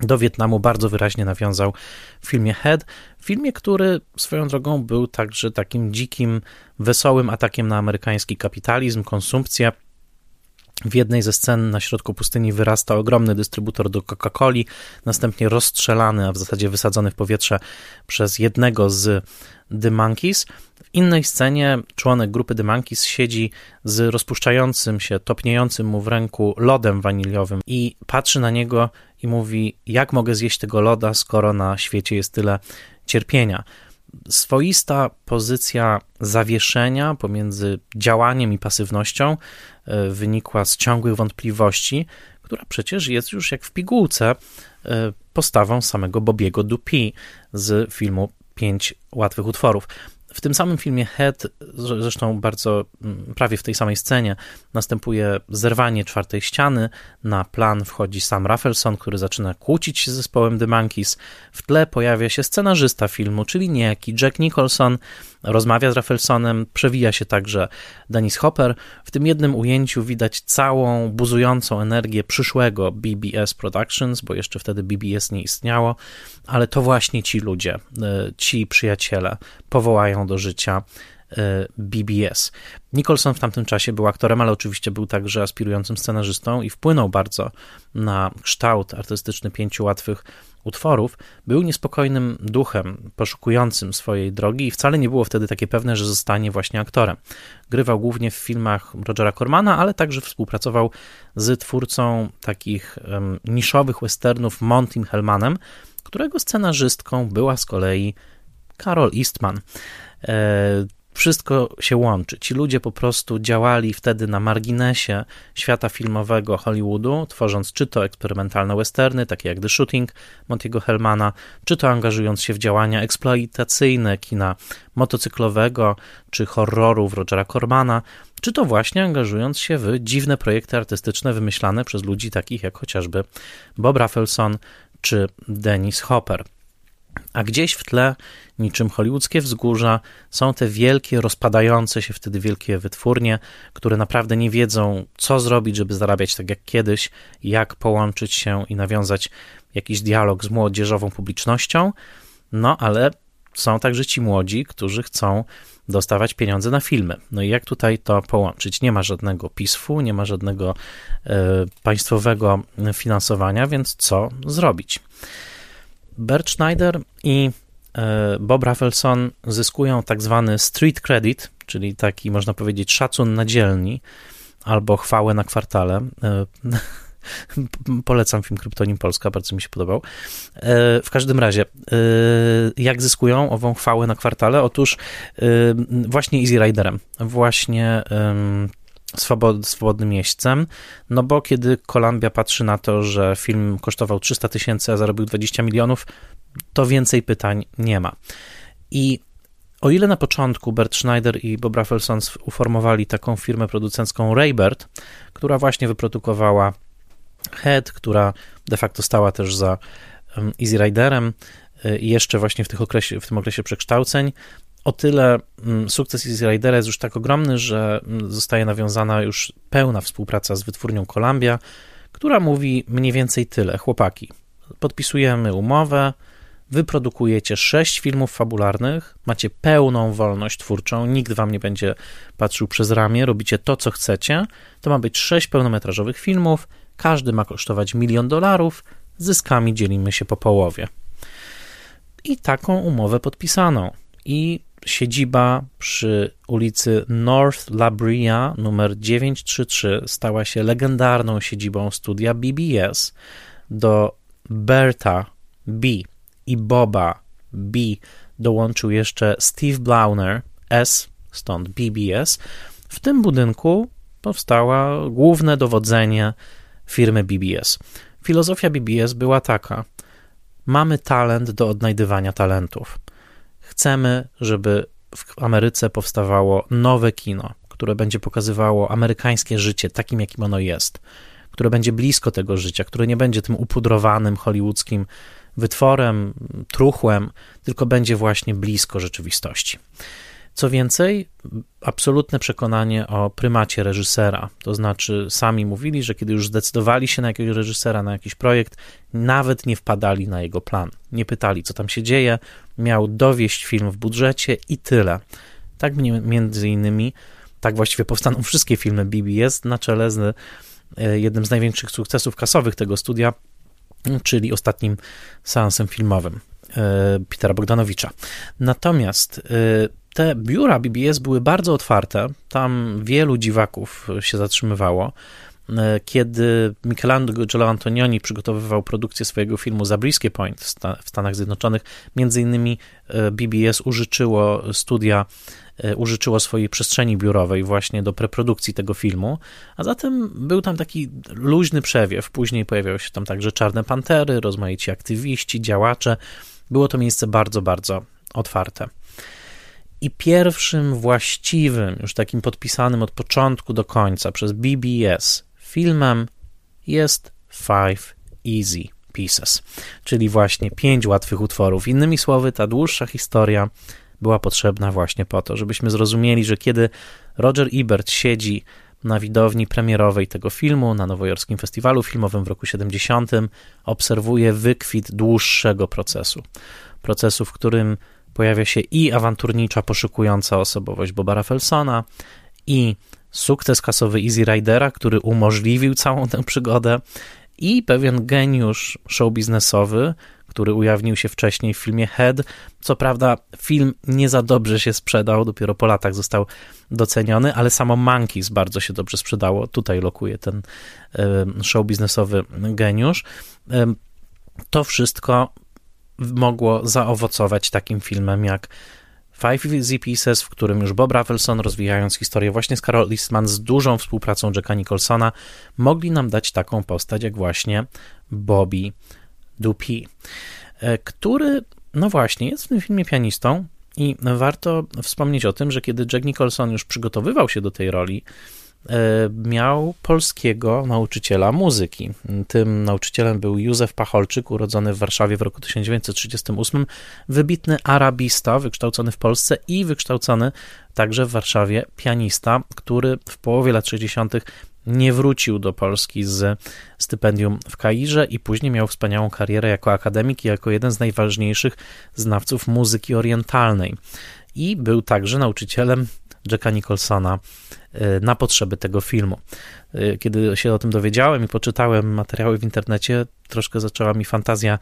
do Wietnamu bardzo wyraźnie nawiązał w filmie Head, filmie, który swoją drogą był także takim dzikim, wesołym atakiem na amerykański kapitalizm, konsumpcję, w jednej ze scen na środku pustyni wyrasta ogromny dystrybutor do Coca-Coli, następnie rozstrzelany, a w zasadzie wysadzony w powietrze przez jednego z The Monkeys. W innej scenie członek grupy The Monkeys siedzi z rozpuszczającym się, topniejącym mu w ręku lodem waniliowym i patrzy na niego i mówi: Jak mogę zjeść tego loda, skoro na świecie jest tyle cierpienia? Swoista pozycja zawieszenia pomiędzy działaniem i pasywnością e, wynikła z ciągłych wątpliwości, która przecież jest już jak w pigułce e, postawą samego Bobiego Dupi z filmu Pięć łatwych utworów. W tym samym filmie Head, zresztą bardzo mm, prawie w tej samej scenie, następuje zerwanie czwartej ściany. Na plan wchodzi Sam Raffleson, który zaczyna kłócić się z zespołem The Monkeys. W tle pojawia się scenarzysta filmu, czyli niejaki Jack Nicholson. Rozmawia z Rafflesonem, przewija się także Dennis Hopper. W tym jednym ujęciu widać całą buzującą energię przyszłego BBS Productions, bo jeszcze wtedy BBS nie istniało, ale to właśnie ci ludzie, e, ci przyjaciele powołają do życia BBS. Nicholson w tamtym czasie był aktorem, ale oczywiście był także aspirującym scenarzystą i wpłynął bardzo na kształt artystyczny pięciu łatwych utworów. Był niespokojnym duchem, poszukującym swojej drogi i wcale nie było wtedy takie pewne, że zostanie właśnie aktorem. Grywał głównie w filmach Rogera Cormana, ale także współpracował z twórcą takich um, niszowych westernów Montym Hellmanem, którego scenarzystką była z kolei Carol Eastman. Wszystko się łączy. Ci ludzie po prostu działali wtedy na marginesie świata filmowego Hollywoodu, tworząc czy to eksperymentalne westerny, takie jak The Shooting Montiego Hellmana, czy to angażując się w działania eksploatacyjne kina motocyklowego, czy horrorów Rogera Cormana, czy to właśnie angażując się w dziwne projekty artystyczne wymyślane przez ludzi takich jak chociażby Bob Rafelson czy Dennis Hopper. A gdzieś w tle, niczym hollywoodzkie wzgórza, są te wielkie, rozpadające się wtedy wielkie wytwórnie, które naprawdę nie wiedzą, co zrobić, żeby zarabiać tak jak kiedyś, jak połączyć się i nawiązać jakiś dialog z młodzieżową publicznością. No ale są także ci młodzi, którzy chcą dostawać pieniądze na filmy. No i jak tutaj to połączyć? Nie ma żadnego PISF-u, nie ma żadnego e, państwowego finansowania, więc co zrobić? Bert Schneider i e, Bob Rafelson zyskują tak zwany street credit, czyli taki można powiedzieć szacun na dzielni albo chwałę na kwartale. E, (laughs) polecam film Kryptonim Polska, bardzo mi się podobał. E, w każdym razie, jak zyskują ową chwałę na kwartale? Otóż właśnie Easy Riderem, właśnie swobodnym jeźdźcem, no bo kiedy Columbia patrzy na to, że film kosztował 300 tysięcy, a zarobił 20 milionów, to więcej pytań nie ma. I o ile na początku Bert Schneider i Bob Rafelson uformowali taką firmę producencką Raybert, która właśnie wyprodukowała Head, która de facto stała też za Easy Riderem y, i jeszcze właśnie w, okresie, w tym okresie przekształceń, o tyle mm, sukces Easy Ridera jest już tak ogromny, że mm, zostaje nawiązana już pełna współpraca z wytwórnią Columbia, która mówi mniej więcej tyle. Chłopaki, podpisujemy umowę, wyprodukujecie sześć filmów fabularnych, macie pełną wolność twórczą, nikt wam nie będzie patrzył przez ramię, robicie to, co chcecie. To ma być sześć pełnometrażowych filmów, każdy ma kosztować milion dolarów, zyskami dzielimy się po połowie. I taką umowę podpisano. I siedziba przy ulicy North La Brea numer 933 stała się legendarną siedzibą studia BBS. Do Berta B i Boba B dołączył jeszcze Steve Blauner S, stąd BBS. W tym budynku powstała główne dowodzenie firmy BBS. Filozofia BBS była taka: mamy talent do odnajdywania talentów. Chcemy, żeby w Ameryce powstawało nowe kino, które będzie pokazywało amerykańskie życie takim, jakim ono jest, które będzie blisko tego życia, które nie będzie tym upudrowanym hollywoodzkim wytworem, truchłem, tylko będzie właśnie blisko rzeczywistości. Co więcej, absolutne przekonanie o prymacie reżysera. To znaczy, sami mówili, że kiedy już zdecydowali się na jakiegoś reżysera, na jakiś projekt, nawet nie wpadali na jego plan. Nie pytali, co tam się dzieje, miał dowieść film w budżecie i tyle. Tak między innymi, tak właściwie powstaną (laughs) wszystkie filmy BBS na czele z e, jednym z największych sukcesów kasowych tego studia, czyli ostatnim seansem filmowym e, Petera Bogdanowicza. Natomiast e, te biura BBS były bardzo otwarte, tam wielu dziwaków się zatrzymywało. E, kiedy Michelangelo Antonioni przygotowywał produkcję swojego filmu Zabriskie Point w Stanach Zjednoczonych, między innymi e, BBS użyczyło studia, e, użyczyło swojej przestrzeni biurowej właśnie do preprodukcji tego filmu, a zatem był tam taki luźny przewiew. Później pojawiały się tam także Czarne Pantery, rozmaici aktywiści, działacze. Było to miejsce bardzo, bardzo otwarte. I pierwszym właściwym, już takim podpisanym od początku do końca przez BBS filmem jest Five Easy Pieces, czyli właśnie pięć łatwych utworów. Innymi słowy, ta dłuższa historia była potrzebna właśnie po to, żebyśmy zrozumieli, że kiedy Roger Ebert siedzi na widowni premierowej tego filmu na Nowojorskim Festiwalu Filmowym w roku 70, obserwuje wykwit dłuższego procesu. Procesu, w którym pojawia się i awanturnicza, poszukująca osobowość Boba Raffelsona, i sukces kasowy Easy Ridera, który umożliwił całą tę przygodę, i pewien geniusz show biznesowy, który ujawnił się wcześniej w filmie Head. Co prawda, film nie za dobrze się sprzedał, dopiero po latach został doceniony, ale samo Monkeys bardzo się dobrze sprzedało. Tutaj lokuje ten show biznesowy geniusz. To wszystko mogło zaowocować takim filmem jak Five Easy Pieces, w którym już Bob Rafelson, rozwijając historię właśnie z Carol Eastman, z dużą współpracą Jacka Nicholsona, mogli nam dać taką postać jak właśnie Bobby Dupi, e, który, no właśnie, jest w tym filmie pianistą i warto wspomnieć o tym, że kiedy Jack Nicholson już przygotowywał się do tej roli, miał polskiego nauczyciela muzyki. Tym nauczycielem był Józef Pacholczyk, urodzony w Warszawie w roku 1938, wybitny arabista, wykształcony w Polsce i wykształcony także w Warszawie pianista, który w połowie lat 60. nie wrócił do Polski z stypendium w Kairze i później miał wspaniałą karierę jako akademik i jako jeden z najważniejszych znawców muzyki orientalnej. I był także nauczycielem Jacka Nicholsona e, na potrzeby tego filmu. E, kiedy się o tym dowiedziałem i poczytałem materiały w internecie, troszkę zaczęła mi fantazja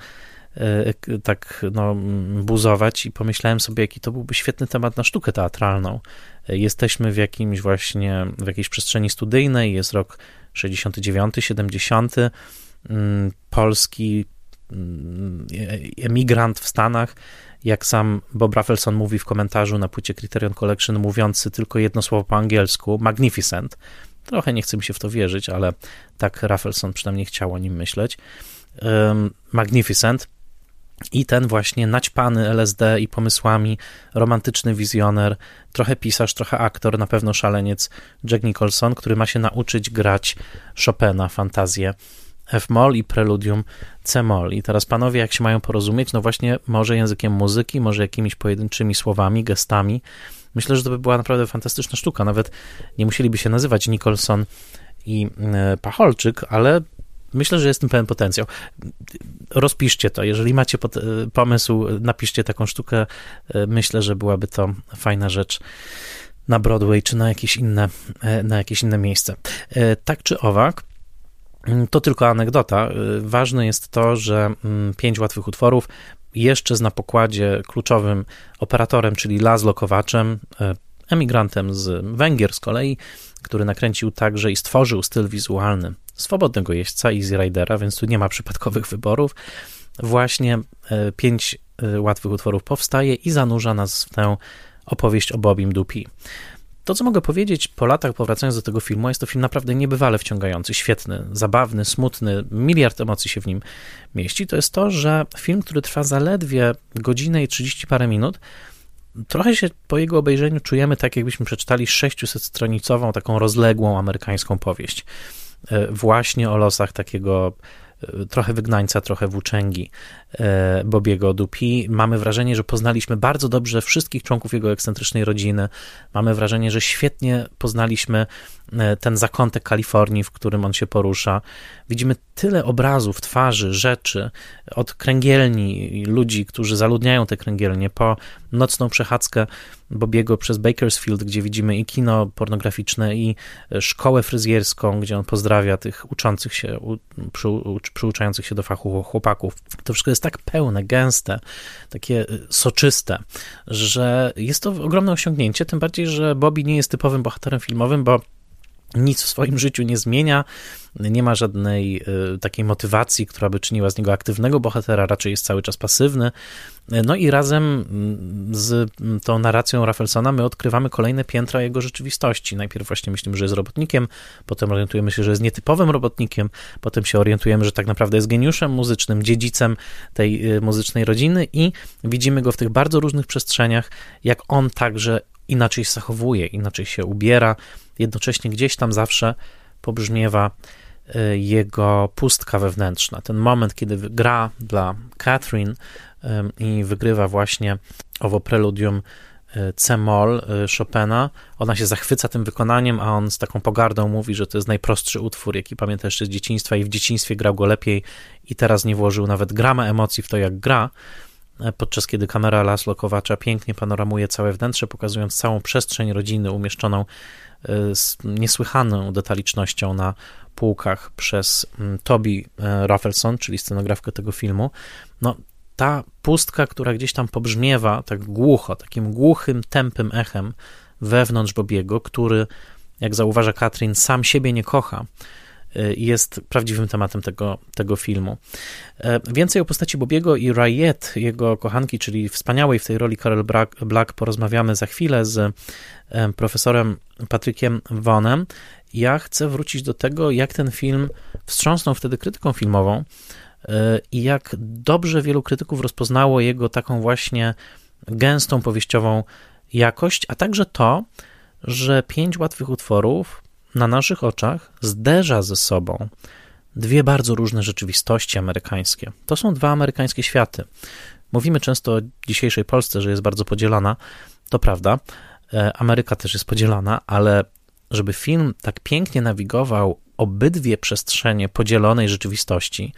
e, tak no, buzować i pomyślałem sobie, jaki to byłby świetny temat na sztukę teatralną. Jesteśmy w jakimś właśnie, w jakiejś przestrzeni studyjnej, jest rok 69, 70, mm, polski mm, emigrant w Stanach jak sam Bob Rafelson mówi w komentarzu na płycie Criterion Collection, mówiący tylko jedno słowo po angielsku, magnificent. Trochę nie chce mi się w to wierzyć, ale tak Rafelson przynajmniej chciał o nim myśleć. Um, magnificent. I ten właśnie naćpany LSD i pomysłami, romantyczny wizjoner, trochę pisarz, trochę aktor, na pewno szaleniec Jack Nicholson, który ma się nauczyć grać Chopina, fantazję F-moll i preludium C-moll. I teraz panowie, jak się mają porozumieć? No właśnie, może językiem muzyki, może jakimiś pojedynczymi słowami, gestami. Myślę, że to by była naprawdę fantastyczna sztuka. Nawet nie musieliby się nazywać Nicholson i e, Pacholczyk, ale myślę, że jest tym pełen potencjał. Rozpiszcie to. Jeżeli macie e, pomysł, napiszcie taką sztukę. E, myślę, że byłaby to fajna rzecz na Broadway czy na jakieś inne, na jakieś inne miejsce. Tak czy owak, to tylko anegdota. Y, ważne jest to, że mm, pięć łatwych utworów jeszcze z na pokładzie kluczowym operatorem, czyli Laszlo Kowaczem, y, emigrantem z Węgier z kolei, który nakręcił także i stworzył styl wizualny swobodnego jeźdźca Easy Ridera, więc tu nie ma przypadkowych wyborów. Właśnie y, pięć łatwych utworów powstaje i zanurza nas w tę opowieść o Bobim Dupi. To, co mogę powiedzieć po latach, powracając do tego filmu, jest to film naprawdę niebywale wciągający, świetny, zabawny, smutny, miliard emocji się w nim mieści. To jest to, że film, który trwa zaledwie godzinę i 30 parę minut, trochę się po jego obejrzeniu czujemy tak, jakbyśmy przeczytali 600-stronicową, taką rozległą amerykańską powieść. E, właśnie o losach takiego trochę wygnańca, trochę włóczęgi e, Bobiego Dupi. Mamy wrażenie, że poznaliśmy bardzo dobrze wszystkich członków jego ekscentrycznej rodziny. Mamy wrażenie, że świetnie poznaliśmy e, ten zakątek Kalifornii, w którym on się porusza. Widzimy tyle obrazów, twarzy, rzeczy, od kręgielni, ludzi, którzy zaludniają te kręgielnie, po nocną przechadzkę Bobiego przez Bakersfield, gdzie widzimy i kino pornograficzne, i szkołę fryzjerską, gdzie on pozdrawia tych uczących się, przy, przyuczających się do fachu chłopaków. To wszystko jest tak pełne, gęste, takie y, soczyste, że jest to ogromne osiągnięcie, tym bardziej, że Bobby nie jest typowym bohaterem filmowym, bo nic w swoim życiu nie zmienia, nie ma żadnej y, takiej motywacji, która by czyniła z niego aktywnego bohatera, raczej jest cały czas pasywny. No i razem mm, z tą narracją Raffelsona my odkrywamy kolejne piętra jego rzeczywistości. Najpierw właśnie myślimy, że jest robotnikiem, potem orientujemy się, że jest nietypowym robotnikiem, potem się orientujemy, że tak naprawdę jest geniuszem muzycznym, dziedzicem tej y, muzycznej rodziny i widzimy go w tych bardzo różnych przestrzeniach, jak on także inaczej się zachowuje, inaczej się ubiera, jednocześnie gdzieś tam zawsze pobrzmiewa jego pustka wewnętrzna. Ten moment, kiedy gra dla Catherine i wygrywa właśnie owo preludium y, C-moll y, Chopina, ona się zachwyca tym wykonaniem, a on z taką pogardą mówi, że to jest najprostszy utwór, jaki pamięta jeszcze z dzieciństwa i w dzieciństwie grał go lepiej i teraz nie włożył nawet grama emocji w to, jak gra, podczas kiedy kamera Laszlo Kowacza pięknie panoramuje całe wnętrze, pokazując całą przestrzeń rodziny umieszczoną z niesłychaną detalicznością na półkach przez mm, Toby e, Raffleson, czyli scenografkę tego filmu. No, ta pustka, która gdzieś tam pobrzmiewa tak głucho, takim głuchym, tępym echem wewnątrz Bobiego, który, jak zauważa Katrin, sam siebie nie kocha, y, jest prawdziwym tematem tego, tego filmu. E, więcej o postaci Bobiego i Rayet, jego kochanki, czyli wspaniałej w tej roli Carol Black, porozmawiamy za chwilę z e, profesorem Patrykiem Vonem. Ja chcę wrócić do tego, jak ten film wstrząsnął wtedy krytyką filmową, E, i jak dobrze wielu krytyków rozpoznało jego taką właśnie gęstą powieściową jakość, a także to, że pięć łatwych utworów na naszych oczach zderza ze sobą dwie bardzo różne rzeczywistości amerykańskie. To są dwa amerykańskie światy. Mówimy często o dzisiejszej Polsce, że jest bardzo podzielona. To prawda. E, Ameryka też jest podzielona, ale żeby film tak pięknie nawigował obydwie przestrzenie podzielonej rzeczywistości,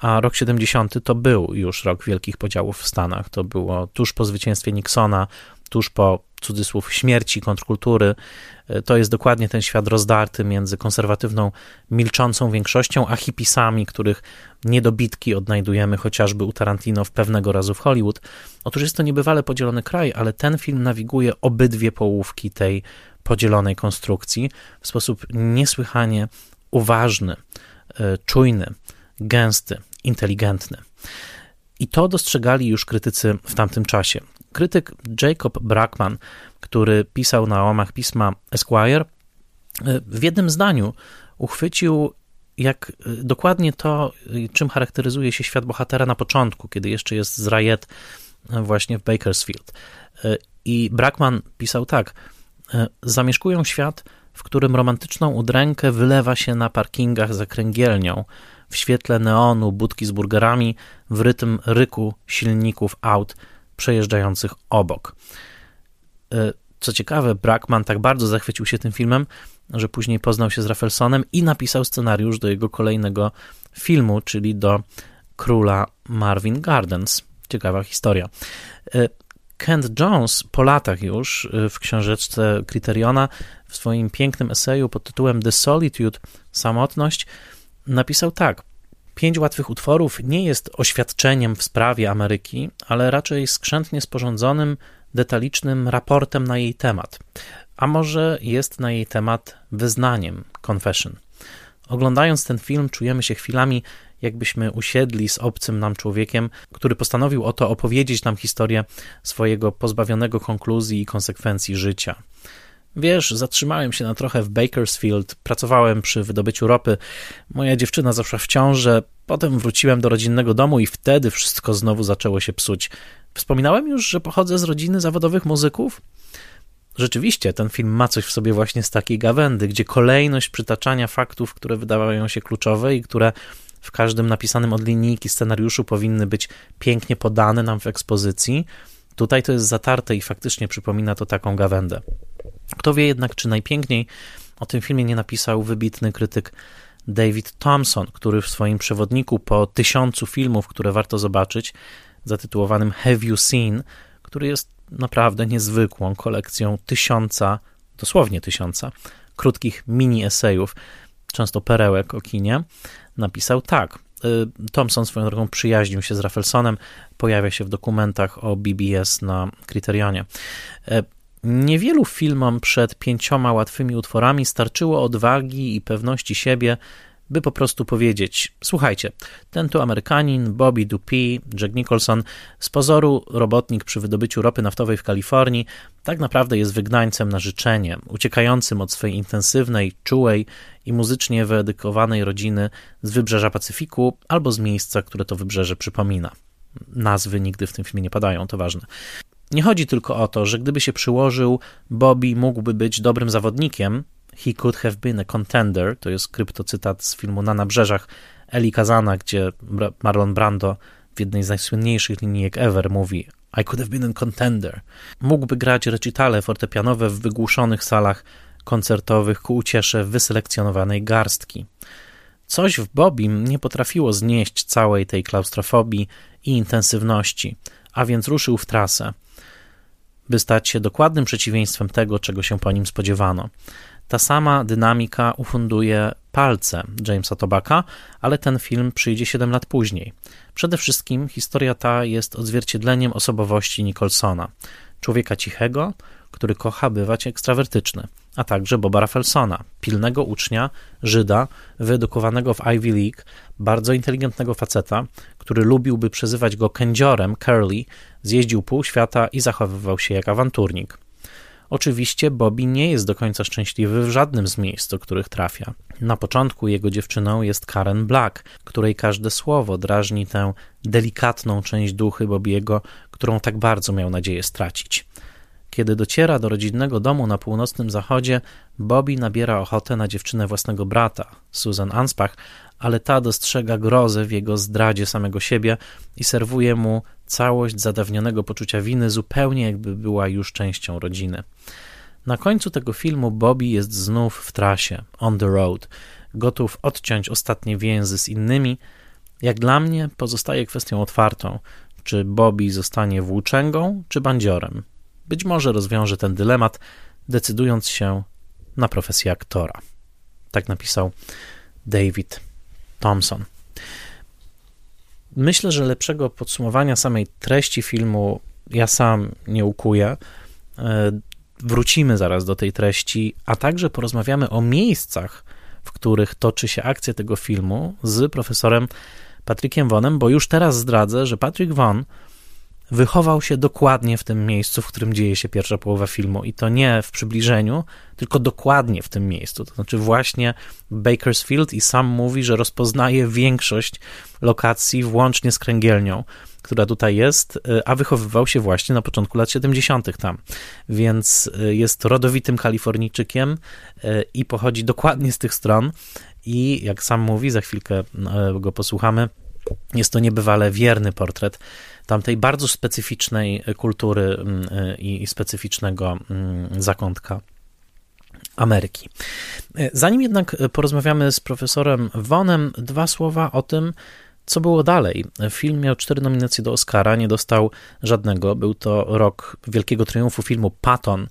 a rok 70 to był już rok wielkich podziałów w Stanach. To było tuż po zwycięstwie Nixona, tuż po cudzysłów śmierci kontrkultury. E, to jest dokładnie ten świat rozdarty między konserwatywną, milczącą większością, a hipisami, których niedobitki odnajdujemy chociażby u Tarantino w pewnego razu w Hollywood. Otóż jest to niebywale podzielony kraj, ale ten film nawiguje obydwie połówki tej podzielonej konstrukcji w sposób niesłychanie uważny, e, czujny, gęsty inteligentny. I to dostrzegali już krytycy w tamtym czasie. Krytyk Jacob Brackman, który pisał na łamach pisma Esquire, w jednym zdaniu uchwycił jak dokładnie to, czym charakteryzuje się świat bohatera na początku, kiedy jeszcze jest z Rayet właśnie w Bakersfield. I Brackman pisał tak: Zamieszkują świat, w którym romantyczną udrękę wylewa się na parkingach za kręgielnią, w świetle neonu budki z burgerami, w rytm ryku silników aut przejeżdżających obok. E, co ciekawe, Brackman tak bardzo zachwycił się tym filmem, że później poznał się z Raffelsonem i napisał scenariusz do jego kolejnego filmu, czyli do Króla Marvin Gardens. Ciekawa historia. E, Kent Jones po latach już e, w książeczce Criteriona w swoim pięknym eseju pod tytułem The Solitude, Samotność, napisał tak. Pięć łatwych utworów nie jest oświadczeniem w sprawie Ameryki, ale raczej skrzętnie sporządzonym, detalicznym raportem na jej temat. A może jest na jej temat wyznaniem, confession. Oglądając ten film, czujemy się chwilami, jakbyśmy usiedli z obcym nam człowiekiem, który postanowił oto opowiedzieć nam historię swojego pozbawionego konkluzji i konsekwencji życia. Wiesz, zatrzymałem się na trochę w Bakersfield, pracowałem przy wydobyciu ropy. Moja dziewczyna zaszła w ciążę, potem wróciłem do rodzinnego domu i wtedy wszystko znowu zaczęło się psuć. Wspominałem już, że pochodzę z rodziny zawodowych muzyków? Rzeczywiście, ten film ma coś w sobie właśnie z takiej gawędy, gdzie kolejność przytaczania faktów, które wydawają się kluczowe i które w każdym napisanym od linijki scenariuszu powinny być pięknie podane nam w ekspozycji, tutaj to jest zatarte i faktycznie przypomina to taką gawędę. Kto wie jednak, czy najpiękniej o tym filmie nie napisał wybitny krytyk David Thompson, który w swoim przewodniku po tysiącu filmów, które warto zobaczyć, zatytułowanym Have You Seen, który jest naprawdę niezwykłą kolekcją tysiąca, dosłownie tysiąca, krótkich mini-esejów, często perełek o kinie, napisał tak. Y, Thompson swoją drogą przyjaźnił się z Raffelsonem, pojawia się w dokumentach o BBS na Kryterionie. Niewielu filmom przed pięcioma łatwymi utworami starczyło odwagi i pewności siebie, by po prostu powiedzieć: Słuchajcie, ten tu Amerykanin, Bobby Dupuy, Jack Nicholson, z pozoru robotnik przy wydobyciu ropy naftowej w Kalifornii, tak naprawdę jest wygnańcem na życzenie, uciekającym od swojej intensywnej, czułej i muzycznie wyedukowanej rodziny z wybrzeża Pacyfiku albo z miejsca, które to wybrzeże przypomina. Nazwy nigdy w tym filmie nie padają, to ważne. Nie chodzi tylko o to, że gdyby się przyłożył, Bobby mógłby być dobrym zawodnikiem, He could have been a contender, to jest kryptocytat z filmu Na nabrzeżach Eli Kazana, gdzie Marlon Brando w jednej z najsłynniejszych linijek ever mówi I could have been a contender. Mógłby grać recitale fortepianowe w wygłuszonych salach koncertowych ku uciesze wyselekcjonowanej garstki. Coś w Bobim nie potrafiło znieść całej tej klaustrofobii i intensywności, a więc ruszył w trasę, by stać się dokładnym przeciwieństwem tego, czego się po nim spodziewano. Ta sama dynamika ufunduje palce Jamesa Tobacka, ale ten film przyjdzie 7 lat później. Przede wszystkim historia ta jest odzwierciedleniem osobowości Nicholsona, człowieka cichego, który kocha bywać ekstrawertyczny, a także Boba Raffelsona, pilnego ucznia, Żyda, wyedukowanego w Ivy League, bardzo inteligentnego faceta, który lubiłby przezywać go kędziorem, Curly, zjeździł pół świata i zachowywał się jak awanturnik. Oczywiście Bobby nie jest do końca szczęśliwy w żadnym z miejsc, do których trafia. Na początku jego dziewczyną jest Karen Black, której każde słowo drażni tę delikatną część duchy Bobiego, którą tak bardzo miał nadzieję stracić. Kiedy dociera do rodzinnego domu na północnym zachodzie, Bobby nabiera ochotę na dziewczynę własnego brata, Susan Anspach, ale ta dostrzega grozę w jego zdradzie samego siebie i serwuje mu całość zadawnionego poczucia winy, zupełnie jakby była już częścią rodziny. Na końcu tego filmu Bobby jest znów w trasie, on the road, gotów odciąć ostatnie więzy z innymi. Jak dla mnie pozostaje kwestią otwartą, czy Bobby zostanie włóczęgą czy bandziorem. Być może rozwiąże ten dylemat, decydując się na profesję aktora. Tak napisał David Thompson. Myślę, że lepszego podsumowania samej treści filmu ja sam nie ukuję. E, wrócimy zaraz do tej treści, a także porozmawiamy o miejscach, w których toczy się akcja tego filmu z profesorem Patrickiem Vonem, bo już teraz zdradzę, że Patrick Von wychował się dokładnie w tym miejscu, w którym dzieje się pierwsza połowa filmu i to nie w przybliżeniu, tylko dokładnie w tym miejscu. To znaczy właśnie Bakersfield i sam mówi, że rozpoznaje większość lokacji włącznie z kręgielnią, która tutaj jest, y, a wychowywał się właśnie na początku lat 70. tam. Więc y, jest rodowitym Kalifornijczykiem y, i pochodzi dokładnie z tych stron. I jak sam mówi, za chwilkę go posłuchamy, jest to niebywale wierny portret tamtej bardzo specyficznej kultury mm, i specyficznego mm, zakątka Ameryki. Zanim jednak porozmawiamy z profesorem Vonem, dwa słowa o tym, co było dalej? Film miał cztery nominacje do Oscara, nie dostał żadnego. Był to rok wielkiego triumfu filmu Patton.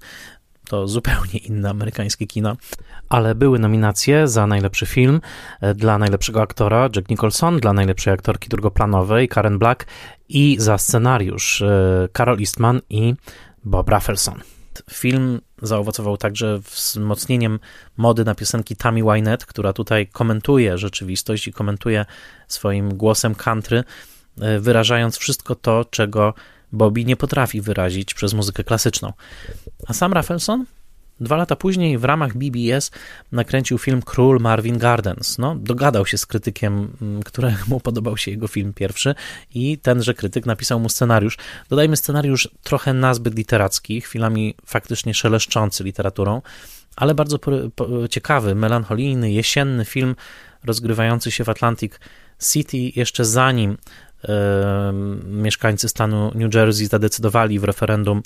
To zupełnie inne amerykańskie kino. Ale były nominacje za najlepszy film, dla najlepszego aktora Jack Nicholson, dla najlepszej aktorki drugoplanowej Karen Black i za scenariusz e, Carol Eastman i Bob Rafelson. Film zaowocował także wzmocnieniem mody na piosenki Tammy Wynette, która tutaj komentuje rzeczywistość i komentuje swoim głosem country, e, wyrażając wszystko to, czego Bobby nie potrafi wyrazić przez muzykę klasyczną. A sam Rafelson Dwa lata później w ramach BBS nakręcił film Król Marvin Gardens. No, dogadał się z krytykiem, mm, któremu podobał się jego film pierwszy i tenże krytyk napisał mu scenariusz. Dodajmy scenariusz trochę nazbyt literacki, chwilami faktycznie szeleszczący literaturą, ale bardzo ciekawy, melancholijny, jesienny film rozgrywający się w Atlantic City jeszcze zanim mieszkańcy stanu New Jersey zadecydowali w referendum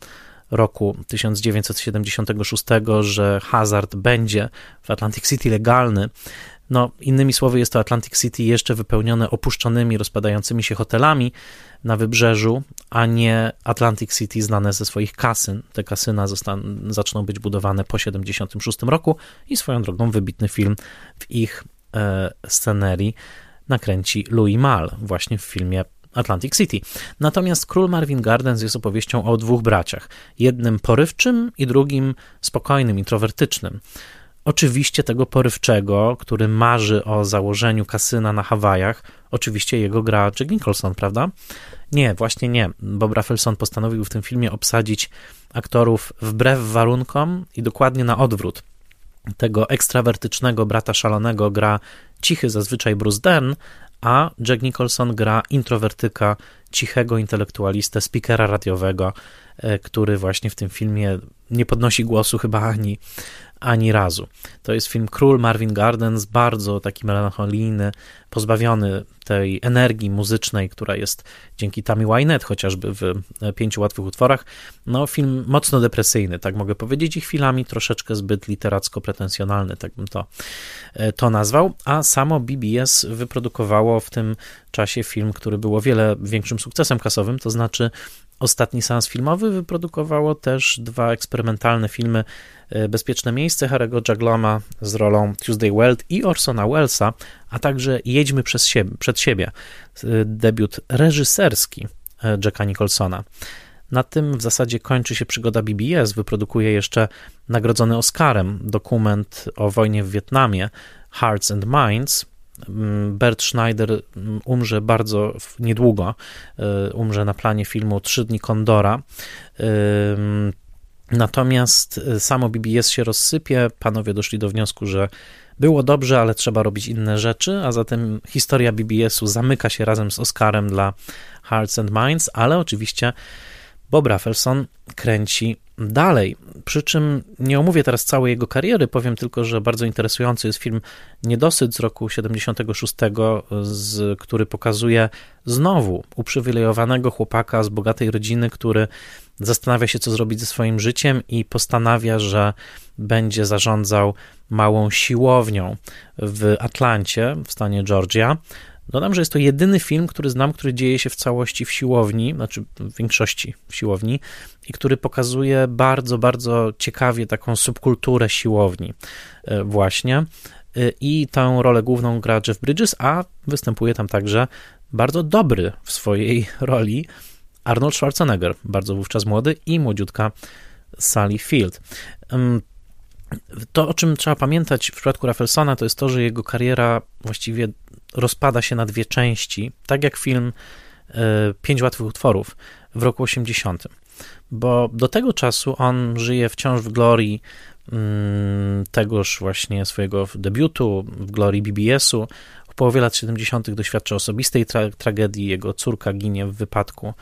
roku 1976, że hazard będzie w Atlantic City legalny. No, innymi słowy, jest to Atlantic City jeszcze wypełnione opuszczonymi, rozpadającymi się hotelami na wybrzeżu, a nie Atlantic City znane ze swoich kasyn. Te kasyna zaczną być budowane po 1976 roku i swoją drogą wybitny film w ich e, scenerii nakręci Louis Mal właśnie w filmie Atlantic City. Natomiast Król Marvin Gardens jest opowieścią o dwóch braciach. Jednym porywczym i drugim spokojnym, introwertycznym. Oczywiście tego porywczego, który marzy o założeniu kasyna na Hawajach, oczywiście jego gra Jack Nicholson, prawda? Nie, właśnie nie. Bob Rafelson postanowił w tym filmie obsadzić aktorów wbrew warunkom i dokładnie na odwrót. Tego ekstrawertycznego brata szalonego gra cichy zazwyczaj Bruce Dern, a Jack Nicholson gra introwertyka, cichego intelektualistę, speakera radiowego, który właśnie w tym filmie nie podnosi głosu chyba ani, ani razu. To jest film Król Marvin Gardens, bardzo taki melancholijny, pozbawiony tej energii muzycznej, która jest dzięki Tammy Wynette chociażby w Pięciu Łatwych Utworach. No, film mocno depresyjny, tak mogę powiedzieć, i chwilami troszeczkę zbyt literacko-pretensjonalny, tak bym to, e, to nazwał. A samo BBS wyprodukowało w tym czasie film, który był o wiele większym sukcesem kasowym, to znaczy Ostatni seans filmowy wyprodukowało też dwa eksperymentalne filmy e, Bezpieczne Miejsce Harry'ego Jagloma z rolą Tuesday Weld i Orsona Wellesa, a także Jedźmy przez siebie, przed siebie, e, debiut reżyserski e, Jacka Nicholsona. Na tym w zasadzie kończy się przygoda BBS. Wyprodukuje jeszcze nagrodzony Oscarem dokument o wojnie w Wietnamie Hearts and Minds, Bert Schneider mm, umrze bardzo niedługo, y, umrze na planie filmu Trzy dni Kondora. Natomiast y, samo BBS się rozsypie, panowie doszli do wniosku, że było dobrze, ale trzeba robić inne rzeczy, a zatem historia BBS-u zamyka się razem z Oscarem dla Hearts and Minds, ale oczywiście Bob Rafelson kręci dalej. Przy czym nie omówię teraz całej jego kariery, powiem tylko, że bardzo interesujący jest film Niedosyt z roku 76, z, który pokazuje znowu uprzywilejowanego chłopaka z bogatej rodziny, który zastanawia się, co zrobić ze swoim życiem i postanawia, że będzie zarządzał małą siłownią w Atlancie, w stanie Georgia. Dodam, że jest to jedyny film, który znam, który dzieje się w całości w siłowni, znaczy w większości w siłowni i który pokazuje bardzo, bardzo ciekawie taką subkulturę siłowni e, właśnie. E, I tę rolę główną gra Jeff Bridges, a występuje tam także bardzo dobry w swojej (laughs) roli Arnold Schwarzenegger, bardzo wówczas młody i młodziutka Sally Field. To, o czym trzeba pamiętać w przypadku Raffelsona, to jest to, że jego kariera właściwie rozpada się na dwie części, tak jak film e, Pięć łatwych utworów w roku 80. Bo do tego czasu on żyje wciąż w glorii mm, tegoż właśnie swojego debiutu, w glorii BBS-u. W połowie lat 70. doświadcza osobistej tra tragedii. Jego córka ginie w wypadku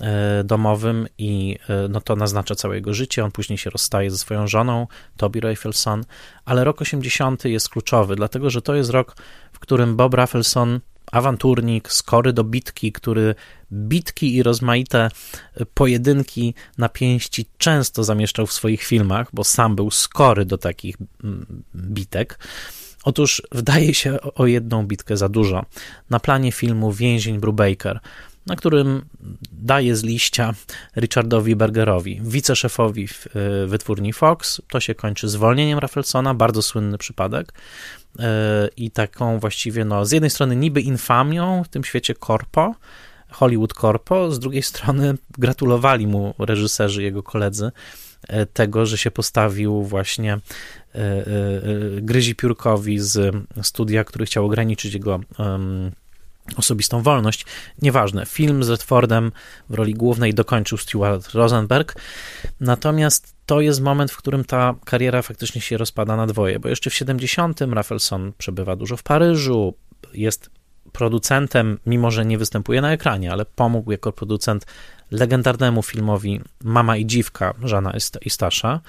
e, domowym i e, no to naznacza całe jego życie. On później się rozstaje ze swoją żoną, Toby Rafelson, ale rok 80 jest kluczowy, dlatego że to jest rok, którym Bob Rafelson, awanturnik, skory do bitki, który bitki i rozmaite pojedynki na pięści często zamieszczał w swoich filmach, bo sam był skory do takich mm, bitek. Otóż wdaje się o jedną bitkę za dużo. Na planie filmu Więzień Brubaker – na którym daje z liścia Richardowi Bergerowi, wiceszefowi e, wytwórni Fox. To się kończy zwolnieniem Raffelsona, bardzo słynny przypadek. E, I taką właściwie, no, z jednej strony niby infamią w tym świecie korpo, Hollywood Corpo, z drugiej strony gratulowali mu reżyserzy, jego koledzy, e, tego, że się postawił właśnie gryzi piórkowi z studia, który chciał ograniczyć jego osobistą wolność. Nieważne, film z Redfordem w roli głównej dokończył Stuart Rosenberg, natomiast to jest moment, w którym ta kariera faktycznie się rozpada na dwoje, bo jeszcze w 70. Rafelson przebywa dużo w Paryżu, jest producentem, mimo że nie występuje na ekranie, ale pomógł jako producent legendarnemu filmowi Mama i Dziwka Żana Istasza.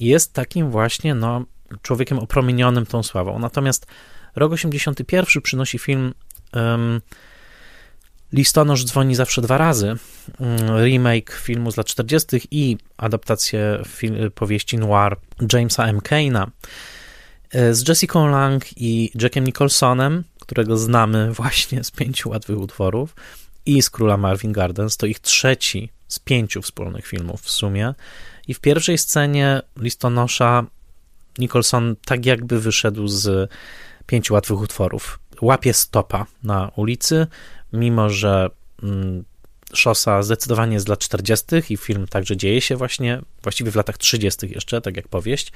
Jest takim właśnie no, człowiekiem opromienionym tą sławą. Natomiast rok 81 przynosi film Listonosz dzwoni zawsze dwa razy. Remake filmu z lat 40. i adaptację powieści noir Jamesa M. Kane'a e, z Jessica Lang i Jackiem Nicholsonem, którego znamy (laughs) właśnie z pięciu łatwych utworów, i z Króla Marvin Gardens. To ich trzeci z pięciu wspólnych filmów w sumie. I w pierwszej scenie listonosza Nicholson tak jakby wyszedł z pięciu łatwych utworów łapie stopa na ulicy, mimo że mm, Szosa zdecydowanie jest dla 40. i film także dzieje się właśnie, właściwie w latach 30. jeszcze, tak jak powieść.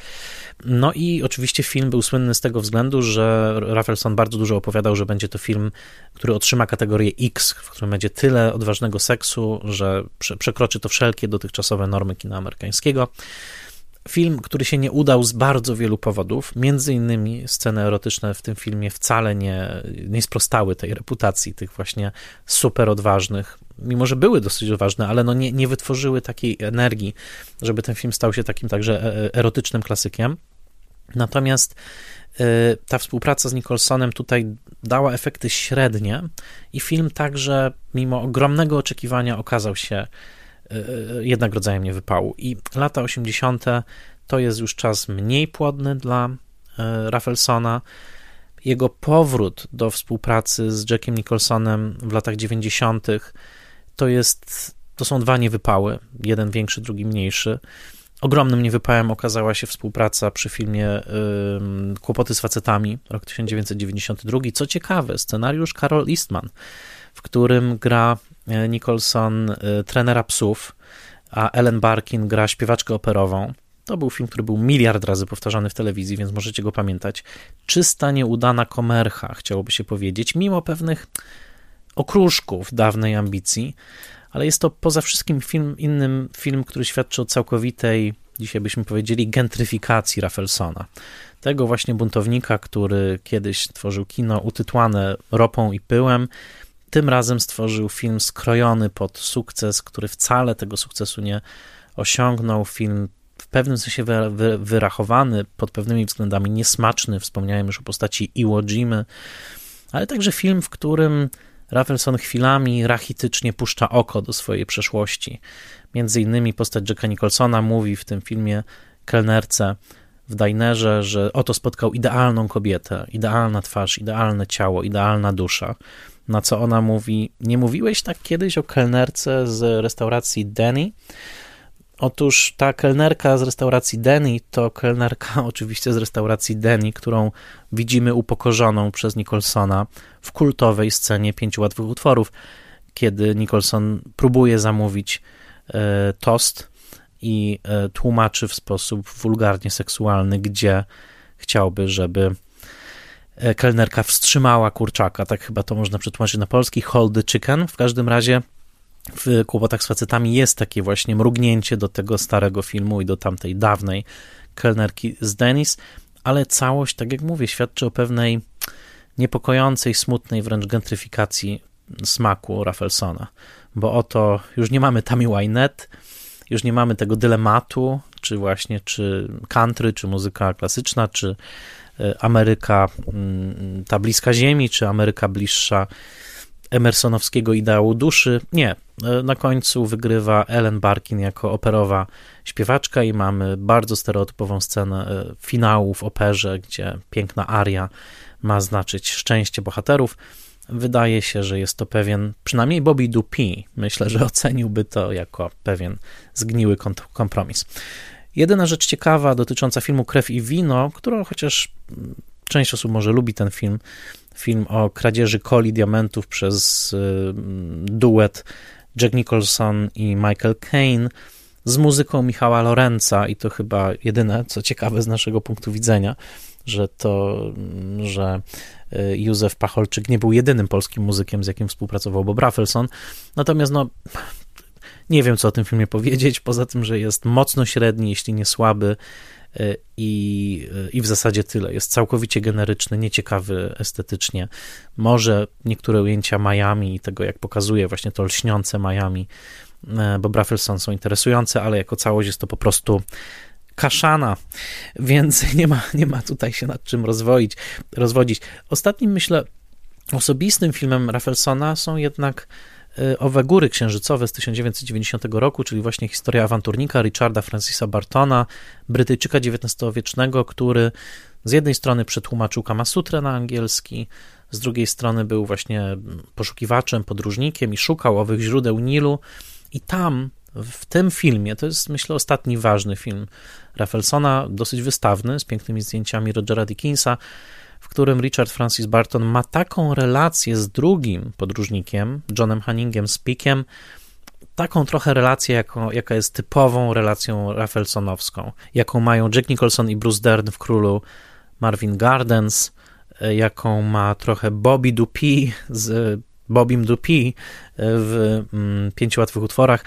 No i oczywiście film był słynny z tego względu, że Rafelson bardzo dużo opowiadał, że będzie to film, który otrzyma kategorię X, w którym będzie tyle odważnego seksu, że przekroczy to wszelkie dotychczasowe normy kina amerykańskiego. Film, który się nie udał z bardzo wielu powodów, między innymi sceny erotyczne w tym filmie wcale nie, nie sprostały tej reputacji tych właśnie super odważnych, mimo że były dosyć odważne, ale no nie, nie wytworzyły takiej energii, żeby ten film stał się takim także e, e, erotycznym klasykiem. Natomiast e, ta współpraca z Nicholsonem tutaj dała efekty średnie i film także, mimo ogromnego oczekiwania, okazał się jednak rodzajem niewypału. I lata 80. to jest już czas mniej płodny dla Raffelsona. Jego powrót do współpracy z Jackiem Nicholsonem w latach 90 to jest, to są dwa niewypały, jeden większy, drugi mniejszy. Ogromnym niewypałem okazała się współpraca przy filmie Kłopoty z facetami, rok 1992. Co ciekawe, scenariusz Carol Eastman, w którym gra e, Nicholson y, trenera psów, a Ellen Barkin gra śpiewaczkę operową. To był film, który był miliard razy powtarzany w telewizji, więc możecie go pamiętać. Czysta, nieudana komercha, chciałoby się powiedzieć, mimo pewnych okruszków dawnej ambicji, ale jest to poza wszystkim film, innym film, który świadczy o całkowitej, dzisiaj byśmy powiedzieli, gentryfikacji Raffelsona. Tego właśnie buntownika, który kiedyś tworzył kino utytłane ropą i pyłem, tym razem stworzył film skrojony pod sukces, który wcale tego sukcesu nie osiągnął. Film w pewnym sensie wy, wy, wyrachowany, pod pewnymi względami niesmaczny. Wspomniałem już o postaci Iwo Jimy, ale także film, w którym Rafelson chwilami rachitycznie puszcza oko do swojej przeszłości. Między innymi postać Jacka Nicholsona mówi w tym filmie kelnerce w dinerze, że oto spotkał idealną kobietę, idealna twarz, idealne ciało, idealna dusza. Na co ona mówi: Nie mówiłeś tak kiedyś o kelnerce z restauracji Denny? Otóż ta kelnerka z restauracji Denny to kelnerka (laughs) oczywiście z restauracji Denny, którą widzimy upokorzoną przez Nicholsona w kultowej scenie pięciu łatwych utworów, kiedy Nicholson próbuje zamówić e, tost i e, tłumaczy w sposób wulgarnie seksualny, gdzie chciałby, żeby kelnerka wstrzymała kurczaka. Tak chyba to można przetłumaczyć na polski. Hold the chicken. W każdym razie w Kłopotach z facetami jest takie właśnie mrugnięcie do tego starego filmu i do tamtej dawnej kelnerki z Denis, ale całość, tak jak mówię, świadczy o pewnej niepokojącej, smutnej wręcz gentryfikacji smaku Raffelsona, bo oto już nie mamy Tammy Wynette, już nie mamy tego dylematu, czy właśnie, czy country, czy muzyka klasyczna, czy e, Ameryka mm, ta bliska ziemi, czy Ameryka bliższa emersonowskiego ideału duszy. Nie. E, na końcu wygrywa Ellen Barkin jako operowa śpiewaczka i mamy bardzo stereotypową scenę e, finału w operze, gdzie piękna aria ma znaczyć szczęście bohaterów. Wydaje się, że jest to pewien, przynajmniej Bobby Dupi, myślę, że oceniłby to jako pewien zgniły kompromis. Jedyna rzecz ciekawa dotycząca filmu Krew i Wino, którą chociaż część osób może lubi ten film, film o kradzieży coli diamentów przez y, duet Jack Nicholson i Michael Caine z muzyką Michała Lorenza i to chyba jedyne, co ciekawe z naszego punktu widzenia, że to, że y, Józef Pacholczyk nie był jedynym polskim muzykiem, z jakim współpracował Bob Rafelson. Natomiast no, nie wiem, co o tym filmie powiedzieć, poza tym, że jest mocno średni, jeśli nie słaby, E, i, i w zasadzie tyle. Jest całkowicie generyczny, nieciekawy estetycznie. Może niektóre ujęcia Miami i tego, jak pokazuje właśnie to lśniące Miami, e, bo Rafelson są interesujące, ale jako całość jest to po prostu kaszana, (laughs) więc (laughs) nie ma, nie ma tutaj się nad czym rozwoić, rozwodzić. Ostatnim, myślę, osobistym filmem Raffelsona są jednak owe góry księżycowe z 1990 roku, czyli właśnie historia awanturnika Richarda Francisa Bartona, Brytyjczyka XIX-wiecznego, który z jednej strony przetłumaczył Kamasutrę na angielski, z drugiej strony był właśnie poszukiwaczem, podróżnikiem i szukał owych źródeł Nilu. I tam, w tym filmie, to jest myślę ostatni ważny film Raffelsona, dosyć wystawny, z pięknymi zdjęciami Rogera Dickinsa, w którym Richard Francis Barton ma taką relację z drugim podróżnikiem, Johnem Hanningiem Speakiem, taką trochę relację, jaką, jaka jest typową relacją Raffelsonowską, jaką mają Jack Nicholson i Bruce Dern w Królu Marvin Gardens, e, jaką ma trochę Bobby Dupi z Bobim Dupi w mm, Pięciu Łatwych Utworach.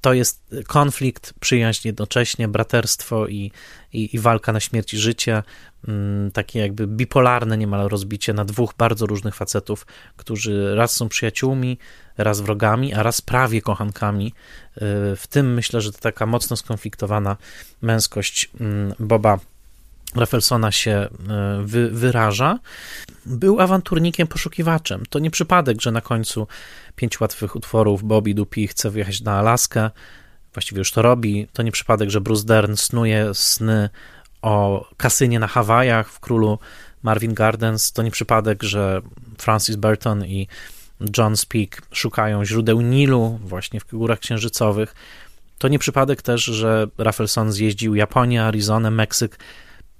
To jest konflikt, przyjaźń jednocześnie, braterstwo i, i, i walka na śmierć i życie. Mm, takie jakby bipolarne niemal rozbicie na dwóch bardzo różnych facetów, którzy raz są przyjaciółmi, raz wrogami, a raz prawie kochankami. Y, w tym myślę, że to taka mocno skonfliktowana męskość mm, Boba Raffelsona się e, wy, wyraża, był awanturnikiem, poszukiwaczem. To nie przypadek, że na końcu pięć łatwych utworów Bobby Dupi chce wyjechać na Alaskę, właściwie już to robi. To nie przypadek, że Bruce Dern snuje sny o kasynie na Hawajach w Królu Marvin Gardens. To nie przypadek, że Francis Burton i John Speak szukają źródeł Nilu właśnie w górach księżycowych. To nie przypadek też, że Raffleson zjeździł Japonię, Arizonę, Meksyk,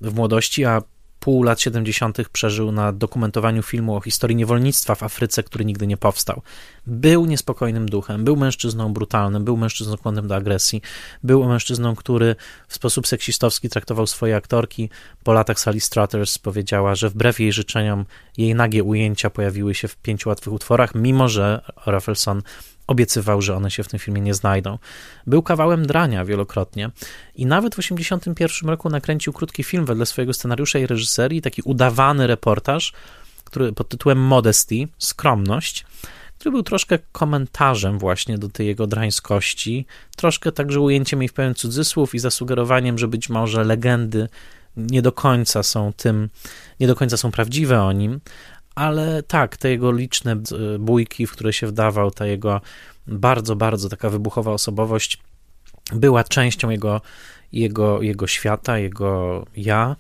w młodości, a pół lat 70. przeżył na dokumentowaniu filmu o historii niewolnictwa w Afryce, który nigdy nie powstał. Był niespokojnym duchem, był mężczyzną brutalnym, był mężczyzną skłonnym do agresji, był mężczyzną, który w sposób seksistowski traktował swoje aktorki. Po latach Sally Struthers powiedziała, że wbrew jej życzeniom jej nagie ujęcia pojawiły się w pięciu łatwych utworach, mimo że Raffleson obiecywał, że one się w tym filmie nie znajdą. Był kawałem drania wielokrotnie i nawet w 1981 roku nakręcił krótki film wedle swojego scenariusza i reżyserii, taki udawany reportaż, który pod tytułem Modesty, skromność, który był troszkę komentarzem właśnie do tej jego drańskości, troszkę także ujęciem jej w pełen cudzysłów i zasugerowaniem, że być może legendy nie do końca są tym, nie do końca są prawdziwe o nim, ale tak, te jego liczne bójki, w które się wdawał, ta jego bardzo, bardzo taka wybuchowa osobowość była częścią jego, jego, jego świata, jego ja.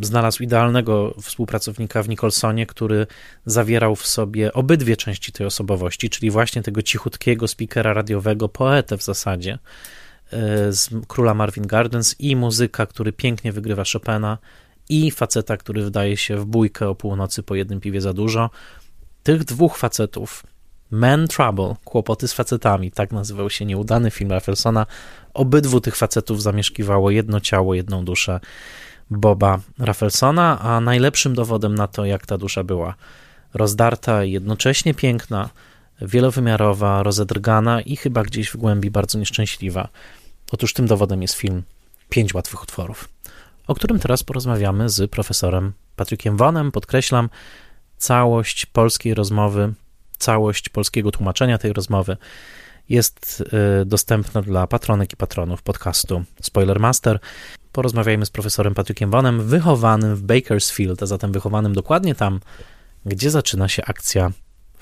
Znalazł idealnego współpracownika w Nicholsonie, który zawierał w sobie obydwie części tej osobowości, czyli właśnie tego cichutkiego speakera radiowego, poetę w zasadzie y, z Króla Marvin Gardens i muzyka, który pięknie wygrywa Chopina i faceta, który wdaje się w bójkę o północy po jednym piwie za dużo. Tych dwóch facetów, Man Trouble, kłopoty z facetami, tak nazywał się nieudany film Raffelsona. Obydwu tych facetów zamieszkiwało jedno ciało, jedną duszę Boba Raffelsona, a najlepszym dowodem na to, jak ta dusza była rozdarta i jednocześnie piękna, wielowymiarowa, rozedrgana i chyba gdzieś w głębi bardzo nieszczęśliwa. Otóż tym dowodem jest film Pięć łatwych utworów o którym teraz porozmawiamy z profesorem Patrykiem Wonem. Podkreślam, całość polskiej rozmowy, całość polskiego tłumaczenia tej rozmowy jest y, dostępna dla patronek i patronów podcastu Spoilermaster. Porozmawiajmy z profesorem Patrykiem Wonem, wychowanym w Bakersfield, a zatem wychowanym dokładnie tam, gdzie zaczyna się akcja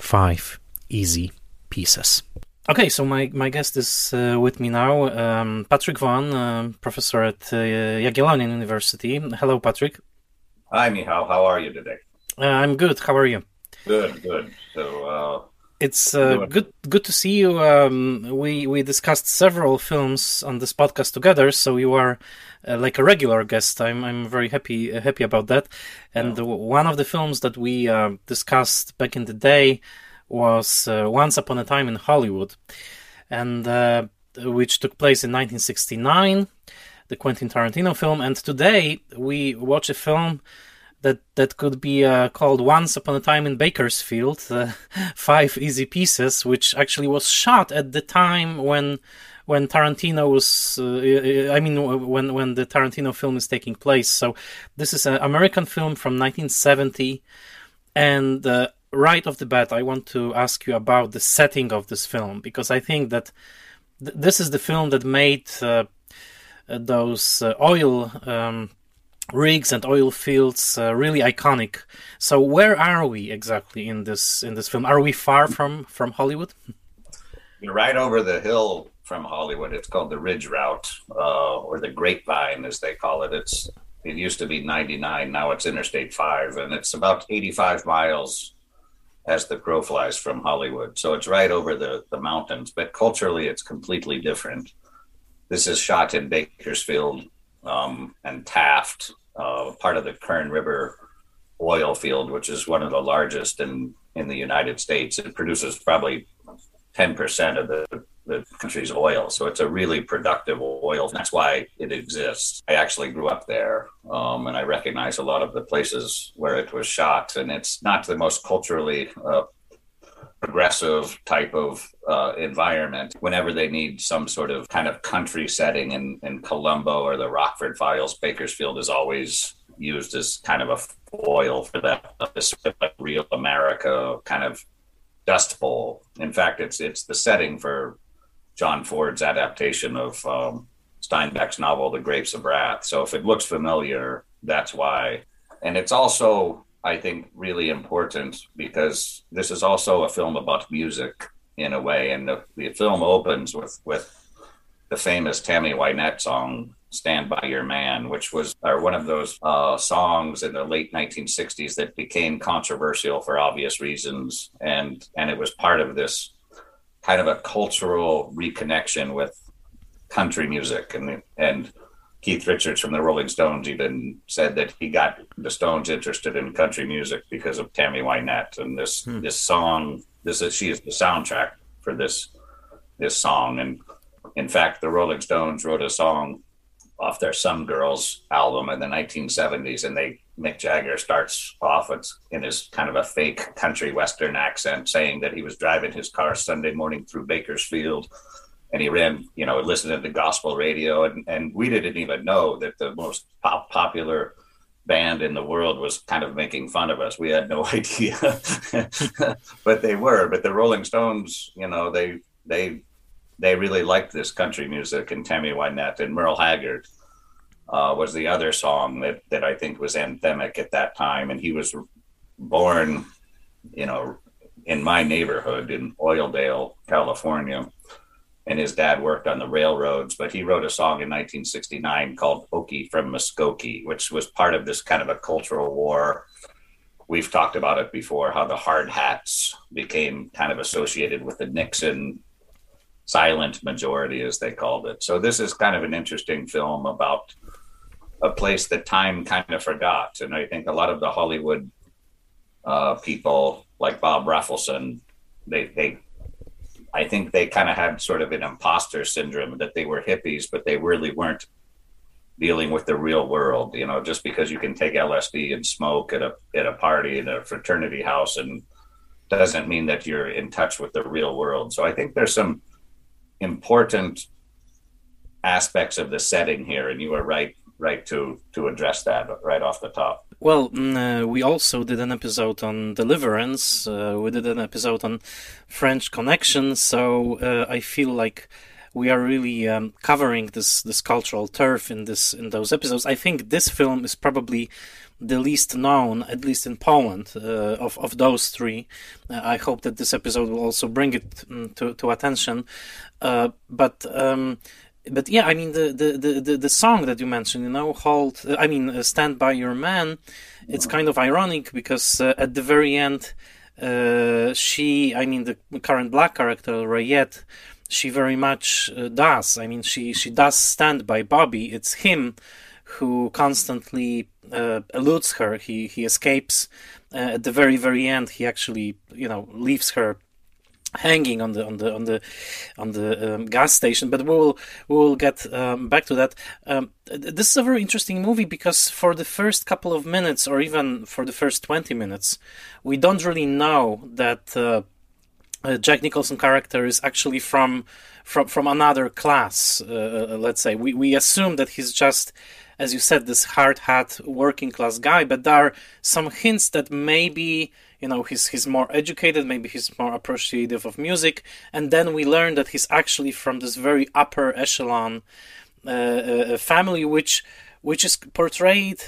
Five Easy Pieces. Okay, so my, my guest is uh, with me now, um, Patrick Vaughan, uh, professor at uh, Jagiellonian University. Hello, Patrick. Hi, Michal. How are you today? Uh, I'm good. How are you? Good, good. So uh, it's uh, good good to see you. Um, we we discussed several films on this podcast together, so you are uh, like a regular guest. I'm I'm very happy happy about that. And yeah. one of the films that we discussed back in the day was uh, Once Upon a Time in Hollywood, and uh, which took place in 1969, the Quentin Tarantino film. And today we watch a film that that could be uh, called Once Upon a Time in Bakersfield, (laughs) uh, Five Easy Pieces, which actually was shot at the time when when Tarantino was, uh, I mean, when when the Tarantino film is taking place. So this is an American film from 1970, and uh, right off the bat, I want to ask you about the setting of this film because I think that th- this is the film that made uh, uh, those uh, oil um, rigs and oil fields uh, really iconic. So, where are we exactly in this in this film? Are we far from from Hollywood? You're right over the hill from Hollywood. It's called the Ridge Route, uh, or the Grapevine, as they call it. It's it used to be 99, now it's Interstate 5, and it's about 85 miles as the crow flies from Hollywood. So it's right over the, the mountains, but culturally it's completely different. This is shot in Bakersfield um, and Taft, uh, part of the Kern River oil field, which is one of the largest in in the United States. It produces probably ten percent of the the country's oil. So it's a really productive oil. That's why it exists. I actually grew up there, um, and I recognize a lot of the places where it was shot. And it's not the most culturally uh, progressive type of uh, environment. Whenever they need some sort of kind of country setting in, in Colombo or the Rockford Files, Bakersfield is always used as kind of a foil for that. This real America kind of Dust Bowl. In fact, it's it's the setting for John Ford's adaptation of um, Steinbeck's novel, The Grapes of Wrath. So if it looks familiar, that's why. And it's also, I think, really important because this is also a film about music in a way. And the, the film opens with, with the famous Tammy Wynette song, Stand By Your Man, which was uh, one of those uh, songs in the late 1960s that became controversial for obvious reasons. And, and it was part of this kind of a cultural reconnection with country music. And and Keith Richards from the Rolling Stones even said that he got the Stones interested in country music because of Tammy Wynette. And this hmm. this song this is she is the soundtrack for this this song. And in fact the Rolling Stones wrote a song off their Some Girls album in the 1970s and they Mick Jagger starts off in his kind of a fake country western accent, saying that he was driving his car Sunday morning through Bakersfield, and he ran, you know, listening to gospel radio, and and we didn't even know that the most pop popular band in the world was kind of making fun of us. We had no (laughs) idea, but they were. But the Rolling Stones, you know, they they they really liked this country music and Tammy Wynette and Merle Haggard uh, was the other song that, that I think was anthemic at that time. And he was born, you know, in my neighborhood in Oildale, California. And his dad worked on the railroads, but he wrote a song in 1969 called Okie from Muskogee, which was part of this kind of a cultural war. We've talked about it before how the hard hats became kind of associated with the Nixon silent majority, as they called it. So, this is kind of an interesting film about a place that time kind of forgot. And I think a lot of the Hollywood uh, people, like Bob Rafelson, they they I think they kind of had sort of an imposter syndrome that they were hippies, but they really weren't dealing with the real world. You know, just because you can take LSD and smoke at a at a party in a fraternity house and doesn't mean that you're in touch with the real world. So I think there's some important aspects of the setting here, and you were right right to to address that right off the top. Well, mm, uh, we also did an episode on Deliverance. Uh, we did an episode on French Connection. So uh, I feel like we are really um, covering this this cultural turf in this in those episodes. I think this film is probably the least known, at least in Poland, uh, of of those three. Uh, I hope that this episode will also bring it um, to to attention. Uh, but um, but yeah, I mean the, the, the, the, song that you mentioned, you know, hold. Uh, I mean, uh, stand by your man. It's kind of ironic because uh, at the very end, she, I mean, the current black character Rayette, she very much does. I mean, she she does stand by Bobby. It's him who constantly uh, eludes her. He he escapes. at the very very end, he actually you know leaves her hanging on the on the on the on the um, gas station but we'll we'll get um, back to that um, this is a very interesting movie because for the first couple of minutes or even for the first 20 minutes we don't really know that uh, uh, Jack Nicholson character is actually from from from another class uh, uh let's say we we assume that he's just as you said this hard hat working class guy but there are some hints that maybe you know he's he's more educated maybe he's more appreciative of music. And then we learn that he's actually from this very upper echelon uh, uh, family which which is portrayed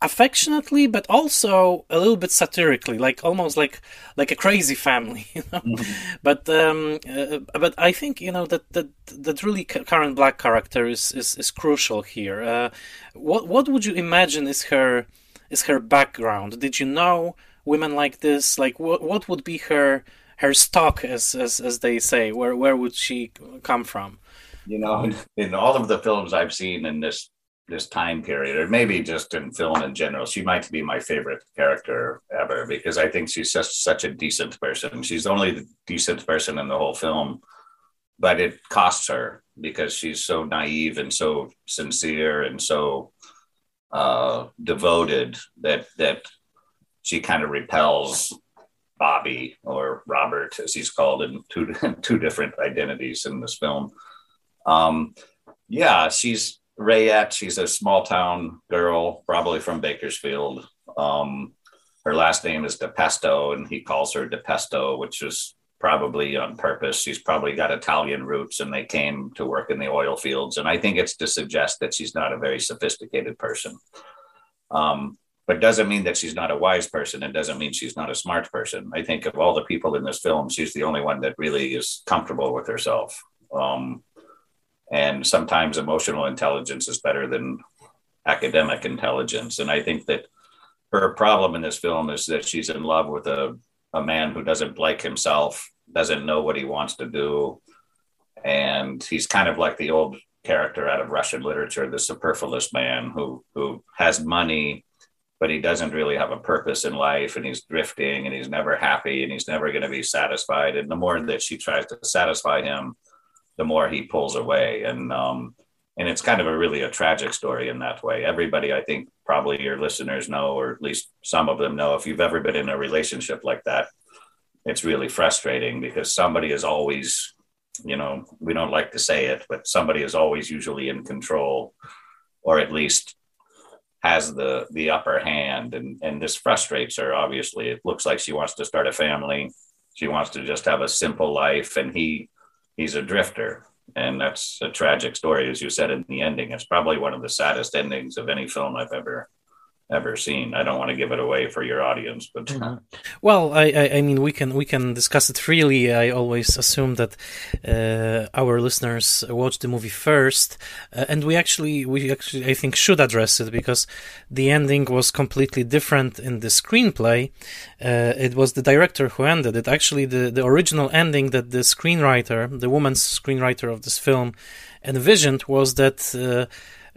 affectionately but also a little bit satirically like almost like like a crazy family (laughs) you know mm-hmm. but um uh, but i think you know that that that really current black character is is, is crucial here uh, what what would you imagine is her is her background did you know women like this? Like, what what would be her her stock, as as as they say? Where where would she come from? You know, in, (laughs) in all of the films I've seen in this this time period, or maybe just in film in general, she might be my favorite character ever because I think she's just such a decent person. She's the only decent person in the whole film, but it costs her because she's so naive and so sincere and so uh, devoted that that she kind of repels Bobby or Robert, as he's called in two (laughs) two different identities in this film. Um, yeah, she's Rayette. She's a small town girl, probably from Bakersfield. Um, her last name is DePesto, and he calls her DePesto, which is probably on purpose. She's probably got Italian roots, and they came to work in the oil fields. And I think it's to suggest that she's not a very sophisticated person. Um, but doesn't mean that she's not a wise person and doesn't mean she's not a smart person. I think of all the people in this film, she's the only one that really is comfortable with herself. Um, and sometimes emotional intelligence is better than academic intelligence. And I think that her problem in this film is that she's in love with a, a man who doesn't like himself, doesn't know what he wants to do. And he's kind of like the old character out of Russian literature, the superfluous man who who has money but he doesn't really have a purpose in life and he's drifting and he's never happy and he's never going to be satisfied and the more that she tries to satisfy him the more he pulls away. And um and it's kind of a really a tragic story in that way. Everybody i think probably your listeners know or at least some of them know if you've ever been in a relationship like that it's really frustrating because somebody is always you know we don't like to say it but somebody is always usually in control or at least has the the upper hand. And and this frustrates her obviously. It looks like she wants to start a family. She wants to just have a simple life. And he he's a drifter. And that's a tragic story as you said in the ending. It's probably one of the saddest endings of any film i've ever ever seen. I don't want to give it away for your audience, but mm-hmm. well, I, I, I mean we can we can discuss it freely. I always assume that uh, our listeners watch the movie first, uh, and we actually we actually I think should address it because the ending was completely different in the screenplay. Uh, it was the director who ended it. Actually, the the original ending that the screenwriter, the woman's screenwriter of this film, envisioned was that uh,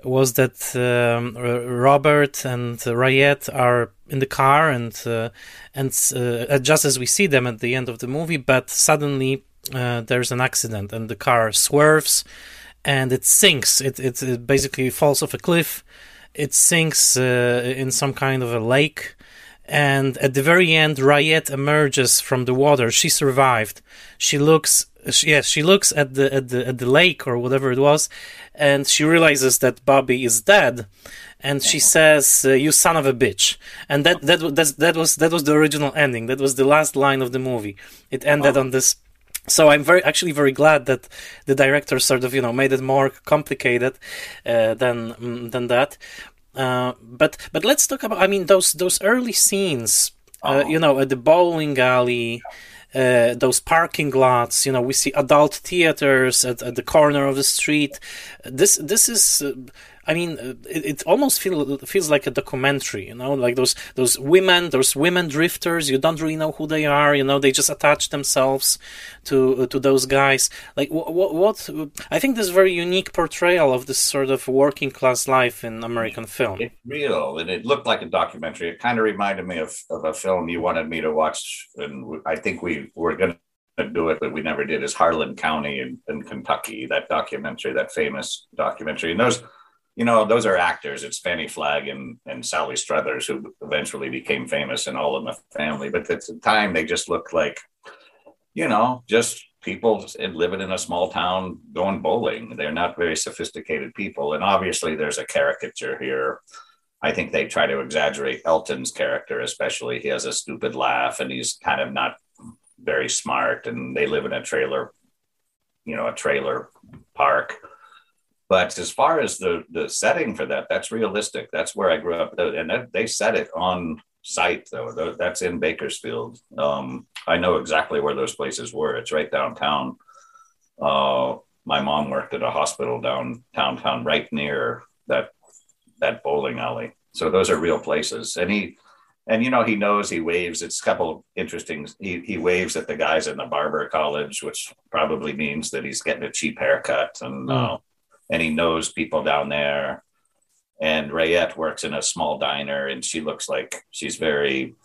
was that um, Robert and Rayette are in the car and uh, and uh, just as we see them at the end of the movie, but suddenly uh, there's an accident and the car swerves and it sinks. It it, it basically falls off a cliff. It sinks uh, in some kind of a lake. And at the very end, Rayette emerges from the water. She survived. She looks yes, she looks at the at the at the lake or whatever it was, and she realizes that Bobby is dead, and she says, uh, "You son of a bitch," and that that that that was that was the original ending. That was the last line of the movie. It ended oh. on this. So I'm very actually very glad that the director sort of you know made it more complicated uh, than mm, than that. Uh, but but let's talk about I mean those those early scenes. Uh, oh. You know, at the bowling alley, uh, those parking lots. You know, we see adult theaters at, at the corner of the street. This this is. I mean, uh, it, it, almost feel, feels like a documentary, you know, like those those women, those women drifters. You don't really know who they are, you know. They just attach themselves to uh, to those guys. Like what, what, what? I think this very unique portrayal of this sort of working class life in American film. It's real, and it looked like a documentary. It kind of reminded me of of a film you wanted me to watch, and I think we were going to do it, but we never did. Is Harlan County in, in Kentucky? That documentary, that famous documentary, and those you know, those are actors. It's Fanny Flagg and, and Sally Struthers, who eventually became famous in All in the Family. But at the time, they just looked like, you know, just people living in a small town going bowling. They're not very sophisticated people. And obviously, there's a caricature here. I think they try to exaggerate Elton's character, especially. He has a stupid laugh and he's kind of not very smart. And they live in a trailer, you know, a trailer park but as far as the the setting for that, that's realistic. That's where I grew up, and they set it on site though. That's in Bakersfield. Um, I know exactly where those places were. It's right downtown. Uh, my mom worked at a hospital down downtown, right near that that bowling alley. So those are real places. And he and you know he knows he waves. It's a couple interesting. He he waves at the guys in the barber college, which probably means that he's getting a cheap haircut and. Mm. Uh, and he knows people down there. and Rayette works in a small diner, and she looks like she's very,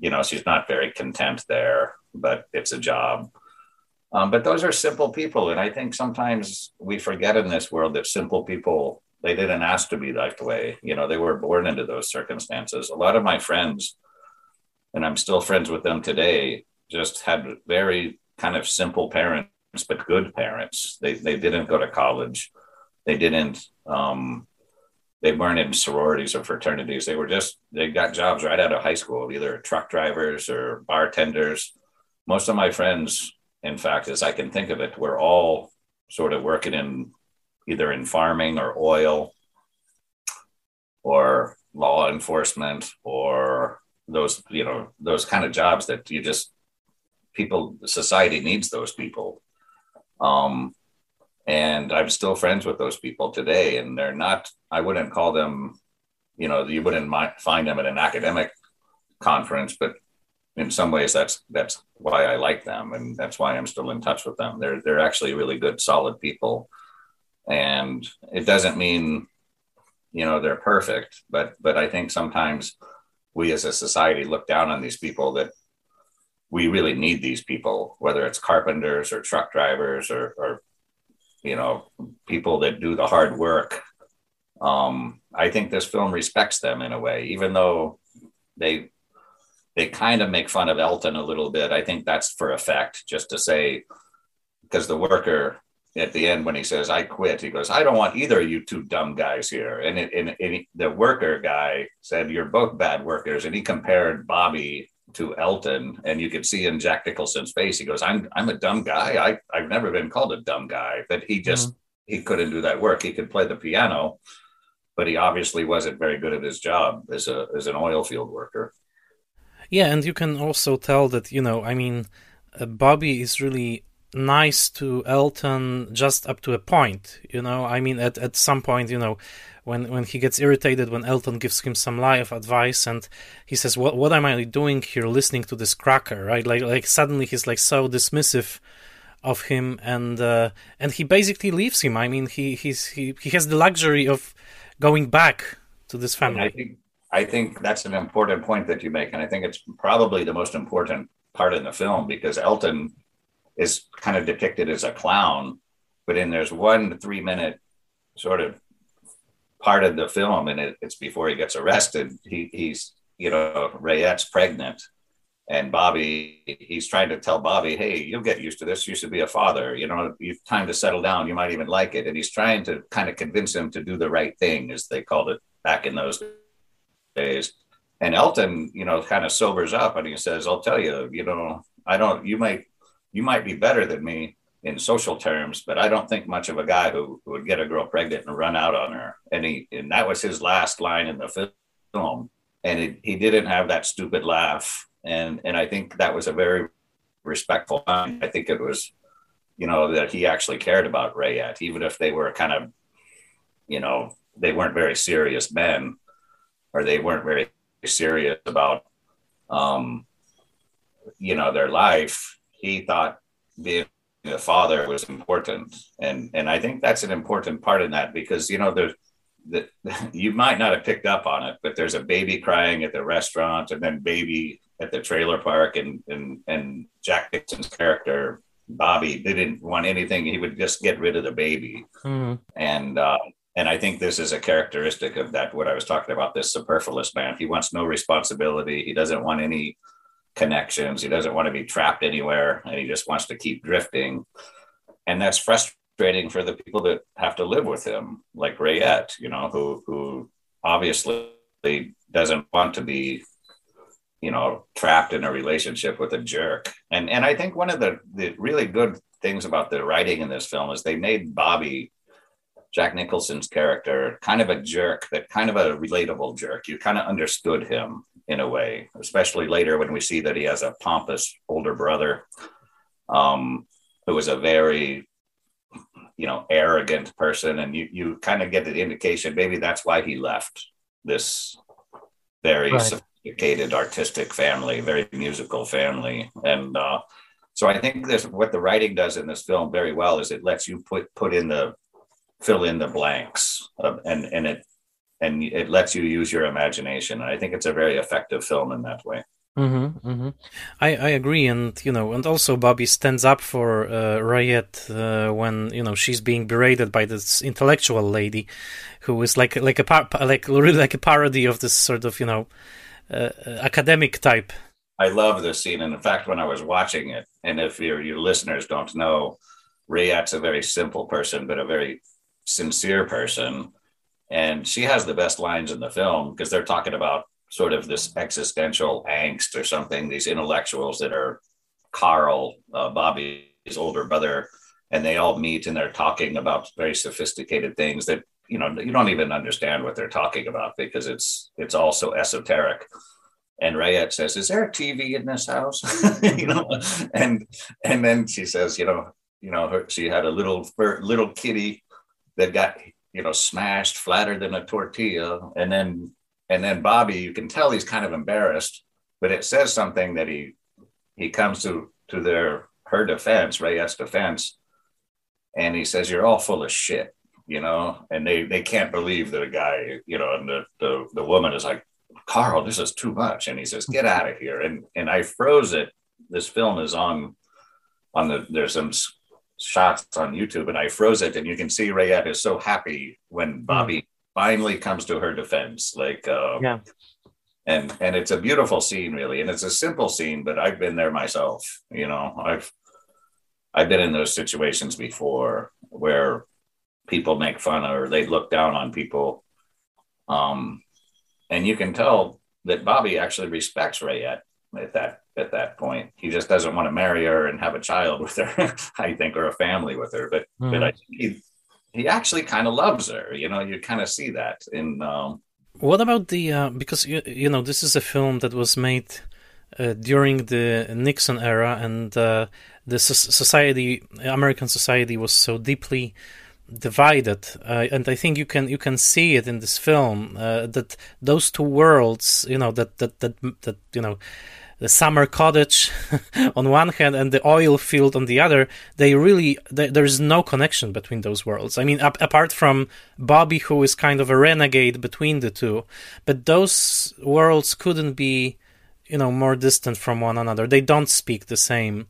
you know, she's not very content there, but it's a job. Um, but those are simple people, and I think sometimes we forget in this world that simple people they didn't ask to be that way. You know, they were born into those circumstances. A lot of my friends, and I'm still friends with them today, just had very kind of simple parents, but good parents. They they didn't go to college. They didn't um, they weren't in sororities or fraternities. They were just they got jobs right out of high school, either truck drivers or bartenders. Most of my friends, in fact, as I can think of it, were all sort of working in either in farming or oil or law enforcement or those you know those kind of jobs that you just people society needs those people um and I'm still friends with those people today. And they're not, I wouldn't call them, you know, you wouldn't find them at an academic conference, but in some ways that's that's why I like them, and that's why I'm still in touch with them. They're they're actually really good, solid people, and it doesn't mean, you know, they're perfect, but but I think sometimes we as a society look down on these people that we really need these people, whether it's carpenters or truck drivers or, or you know, people that do the hard work. Um, I think this film respects them in a way, even though they they kind of make fun of Elton a little bit. I think that's for effect, just to say, because the worker at the end when he says I quit, he goes, I don't want either of you two dumb guys here. And, it, and, and the worker guy said, You're both bad workers, and he compared Bobby to Elton, and you could see in Jack Nicholson's face, he goes, "I'm I'm a dumb guy. I I've never been called a dumb guy, but he just mm-hmm. he couldn't do that work. He could play the piano, but he obviously wasn't very good at his job as a as an oil field worker." Yeah, and you can also tell that you know, I mean, uh, Bobby is really nice to Elton just up to a point. You know, I mean, at at some point, you know when when he gets irritated when Elton gives him some life advice and he says, "What what am I doing here, listening to this cracker?" Right? Like like suddenly he's like so dismissive of him and uh, and he basically leaves him. I mean, he he's he he has the luxury of going back to this family. I think I think that's an important point that you make, and I think it's probably the most important part in the film because Elton is kind of depicted as a clown, but in there's one three minute sort of part of the film, and it, it's before he gets arrested. He, he's, you know, Rayette's pregnant, and Bobby, he's trying to tell Bobby, hey, you'll get used to this. You should be a father. You know, you've time to settle down. You might even like it. And he's trying to kind of convince him to do the right thing, as they called it back in those days. And Elton, you know, kind of sobers up and he says, I'll tell you, you know, I don't, you might, you might be better than me, in social terms, but I don't think much of a guy who, who would get a girl pregnant and run out on her. And he and that was his last line in the film. And it, he didn't have that stupid laugh. And and I think that was a very respectful line. I think it was, you know, that he actually cared about Rayette, even if they were kind of, you know, they weren't very serious men, or they weren't very serious about, um, you know, their life. He thought being the father was important and and i think that's an important part in that because you know there's that (laughs) you might not have picked up on it but there's a baby crying at the restaurant and then baby at the trailer park and and and jack nixon's character bobby they didn't want anything he would just get rid of the baby mm-hmm. and uh and I think this is a characteristic of that, what I was talking about, this superfluous man. He wants no responsibility. He doesn't want any connections. He doesn't want to be trapped anywhere and he just wants to keep drifting. And that's frustrating for the people that have to live with him, like Rayette, you know, who who obviously doesn't want to be, you know, trapped in a relationship with a jerk. And and I think one of the, the really good things about the writing in this film is they made Bobby Jack Nicholson's character kind of a jerk, but kind of a relatable jerk. You kind of understood him in a way, especially later when we see that he has a pompous older brother um, who is a very, you know, arrogant person. And you, you kind of get the indication maybe that's why he left this very right. sophisticated artistic family, very musical family. And uh, so I think this what the writing does in this film very well is it lets you put put in the fill in the blanks and and it and it lets you use your imagination. And I think it's a very effective film in that way. Mm-hmm, mm-hmm. I, I agree, and you know, and also Bobby stands up for uh, Rayette uh, when you know she's being berated by this intellectual lady, who is like like a par- like really like a parody of this sort of you know uh, academic type. I love this scene, and in fact, when I was watching it, and if your your listeners don't know, Rayette's a very simple person, but a very sincere person, and she has the best lines in the film because they're talking about sort of this existential angst or something. These intellectuals that are Carl, uh, Bobby's older brother, and they all meet and they're talking about very sophisticated things that you know you don't even understand what they're talking about because it's it's all so esoteric. And Rayette says, "Is there a TV in this house?" (laughs) you know, and and then she says, "You know, you know, her, she had a little little kitty that got you know smashed flatter than a tortilla, and then and then Bobby, you can tell he's kind of embarrassed, but it says something that he he comes to to their her defense, Rayette's defense, and he says, "You're all full of shit," you know, and they they can't believe that a guy, you know, and the the the woman is like, "Carl, this is too much," and he says, "Get out of here," and and I froze it. This film is on on the there's some shots on YouTube, and I froze it, and you can see Rayette is so happy when Bobby finally comes to her defense. Like, uh, yeah. And and it's a beautiful scene, really, and it's a simple scene, but I've been there myself. You know, I've I've been in those situations before where people make fun or they look down on people. Um, and you can tell that Bobby actually respects Rayette at that at that point. He just doesn't want to marry her and have a child with her, (laughs) I think, or a family with her. But mm-hmm. but I think he he actually kind of loves her. You know, you kind of see that in. Um, what about the uh, because you, you know this is a film that was made uh, during the Nixon era, and uh, the society, American society, was so deeply divided, uh, and I think you can you can see it in this film uh, that those two worlds, you know, that that that that you know the summer cottage (laughs) on one hand and the oil field on the other, they really they, there's no connection between those worlds. I mean, ap- apart from Bobby, who is kind of a renegade between the two, but those worlds couldn't be, you know, more distant from one another. They don't speak the same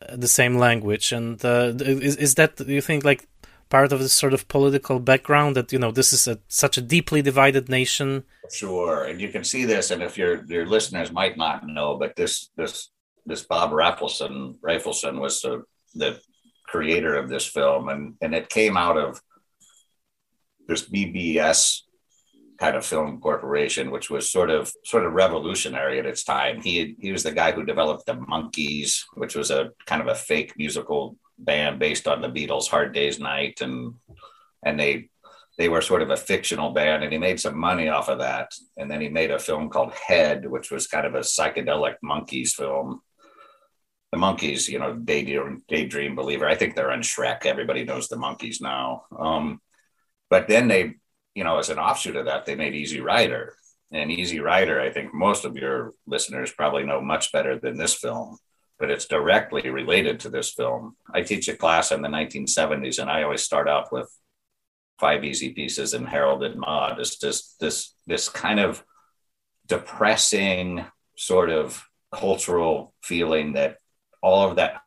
uh, the same language. And uh, is is that you think like part of this sort of political background that you know this is a, such a deeply divided nation. Sure and you can see this and if your your listeners might not know but this this this bob rafelson rafelson was the the creator of this film and and it came out of this bbs kind of film corporation which was sort of sort of revolutionary at its time. He he was the guy who developed the monkeys which was a kind of a fake musical band based on the Beatles' Hard Day's Night, and and they they were sort of a fictional band, and he made some money off of that. And then he made a film called Head, which was kind of a psychedelic monkeys film. The monkeys, you know, daydream, daydream believer. I think they're on Shrek. Everybody knows the monkeys now. Um, but then they, you know, as an offshoot of that, they made Easy Rider. And Easy Rider, I think most of your listeners probably know much better than this film but it's directly related to this film. I teach a class in the 1970s, and I always start out with five easy pieces and Harold and Maude. It's just this this kind of depressing sort of cultural feeling that all of that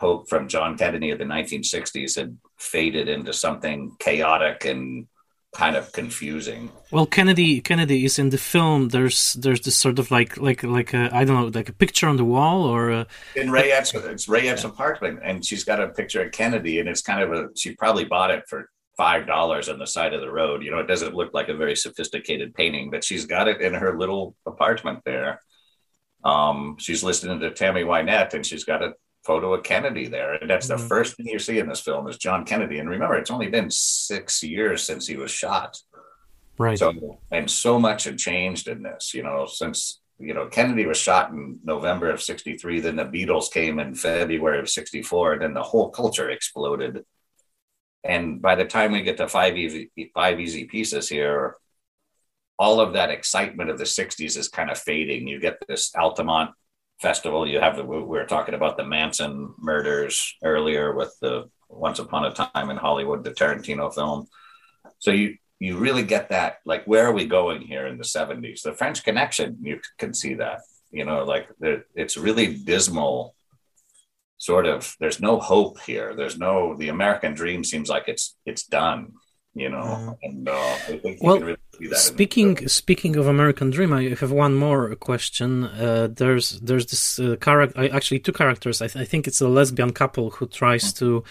hope from John Kennedy of the 1960s had faded into something chaotic and kind of confusing. Well, Kennedy Kennedy is in the film. There's there's this sort of like like like a, I don't know like a picture on the wall or a, in Rayette's it's Rayette's yeah. apartment, and she's got a picture of Kennedy, and it's kind of a she probably bought it for five dollars on the side of the road. You know, it doesn't look like a very sophisticated painting, but she's got it in her little apartment there. Um, she's listening to Tammy Wynette, and she's got a photo of Kennedy there. And that's mm-hmm. the first thing you see in this film is John Kennedy. And remember, it's only been six years since he was shot. Right. So, and so much had changed in this, you know, since, you know, Kennedy was shot in November of 63. Then the Beatles came in February of 64. Then the whole culture exploded. And by the time we get to five easy, five easy pieces here, all of that excitement of the 60s is kind of fading. You get this Altamont festival. You have the we were talking about the Manson murders earlier with the Once Upon a Time in Hollywood, the Tarantino film. So you you really get that like where are we going here in the 70s the french connection you can see that you know like it's really dismal sort of there's no hope here there's no the american dream seems like it's it's done you know and uh, i think well really speaking speaking of american dream i have one more question. Uh, there's there's this uh, character actually two characters. I, th- I, think it's a lesbian couple who tries to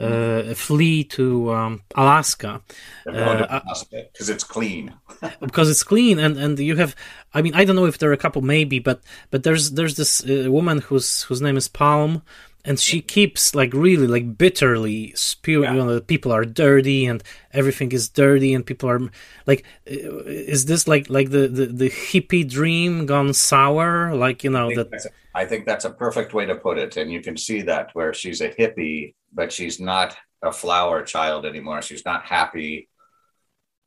uh, flee to um, Alaska. Because uh, it's clean. (laughs) because it's clean, and and you have. I mean, I don't know if there are a couple, maybe, but but there's there's this uh, woman whose whose name is Palm, and she keeps like really like bitterly spewing yeah. you know, people are dirty and everything is dirty and people are like is this like like the the, the hippie dream gone sour? Like you know I that I think that's a perfect way to put it. And you can see that where she's a hippie but she's not a flower child anymore. She's not happy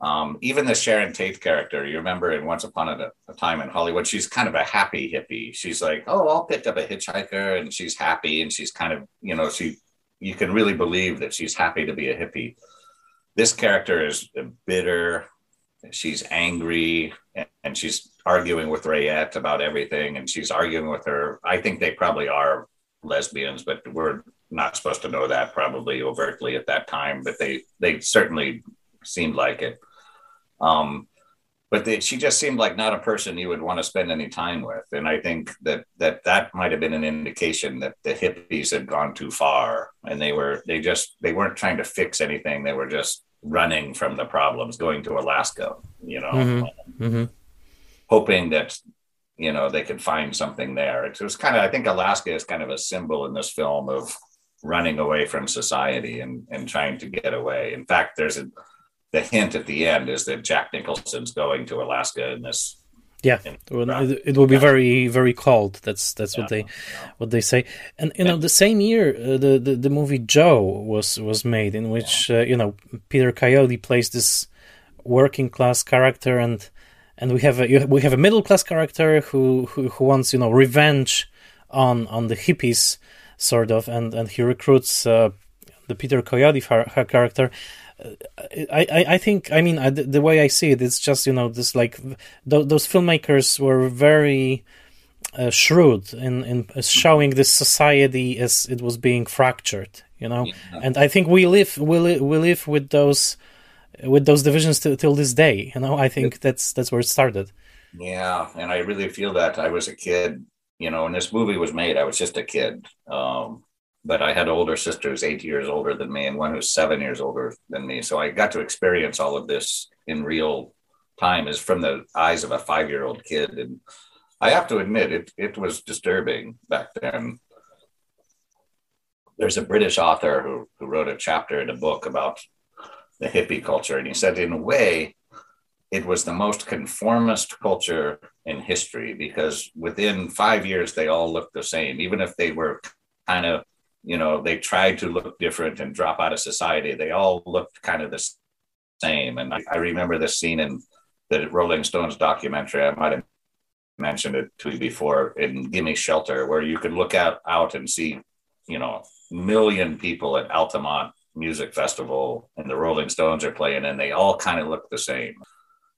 um, even the Sharon Tate character, you remember in Once Upon a, a, Time in Hollywood, she's kind of a happy hippie. She's like, oh, I'll pick up a hitchhiker, and she's happy, and she's kind of, you know, she, you can really believe that she's happy to be a hippie. This character is bitter, she's angry, and she's arguing with Rayette about everything, and she's arguing with her. I think they probably are lesbians, but we're not supposed to know that probably overtly at that time, but they they certainly seemed like it. Um, but they, she just seemed like not a person you would want to spend any time with. And I think that that that might have been an indication that the hippies had gone too far, and they were they just they weren't trying to fix anything. They were just running from the problems, going to Alaska, you know, mm-hmm. Mm-hmm. hoping that you know they could find something there. It was kind of I think Alaska is kind of a symbol in this film of running away from society and and trying to get away. In fact, there's a the hint at the end is that Jack Nicholson's going to Alaska in this. Yeah, in, it, will be very very cold. That's that's yeah, what they what they say. And you know, the same year uh, the, the, the movie Joe was was made, in which uh, you know Peter Coyote plays this working class character, and and we have a we have a middle class character who, who who wants you know revenge on on the hippies sort of, and and he recruits uh, the Peter Coyote her character I, I, I think I mean the, the, way I see it, it's just you know this like th- those filmmakers were very uh, shrewd in in showing this society as it was being fractured, you know, yeah. and I think we live we live, we live with those with those divisions t- till this day. You know, I think that's that's where it started. Yeah, and I really feel that I was a kid. You know, when this movie was made, I was just a kid. Um, but I had older sisters, eight years older than me and one who's seven years older than me. So I got to experience all of this in real time is from the eyes of a five year old kid. And I have to admit, it, it was disturbing back then. There's a British author who, who wrote a chapter in a book about the hippie culture. And he said, in a way, it was the most conformist culture in history because within five years, they all looked the same, even if they were kind of you know they tried to look different and drop out of society. They all looked kind of the same. And i, I remember this scene in the rolling stones documentary. I might have mentioned it to you before in gimme shelter where you could look out out and see you know million people at altamont music festival and the rolling stones are playing and they all kind of look the same.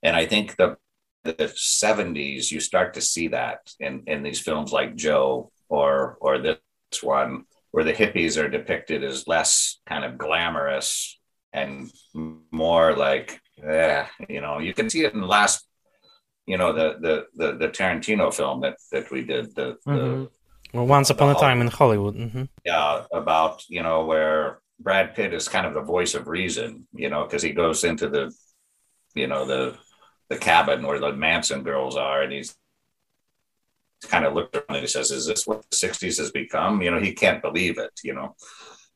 And i think the the 70s you start to see that in in these films like joe or or this one where the hippies are depicted as less kind of glamorous and more like, eh, you know, you can see it in the last, you know, the the the, the Tarantino film that that we did. The, mm-hmm. the well, Once Upon a Time in Hollywood. Mm-hmm. Yeah, about you know where Brad Pitt is kind of the voice of reason, you know, because he goes into the, you know, the the cabin where the Manson girls are, and he's kind of looked around and he says, Is this what the 60s has become? You know, he can't believe it, you know.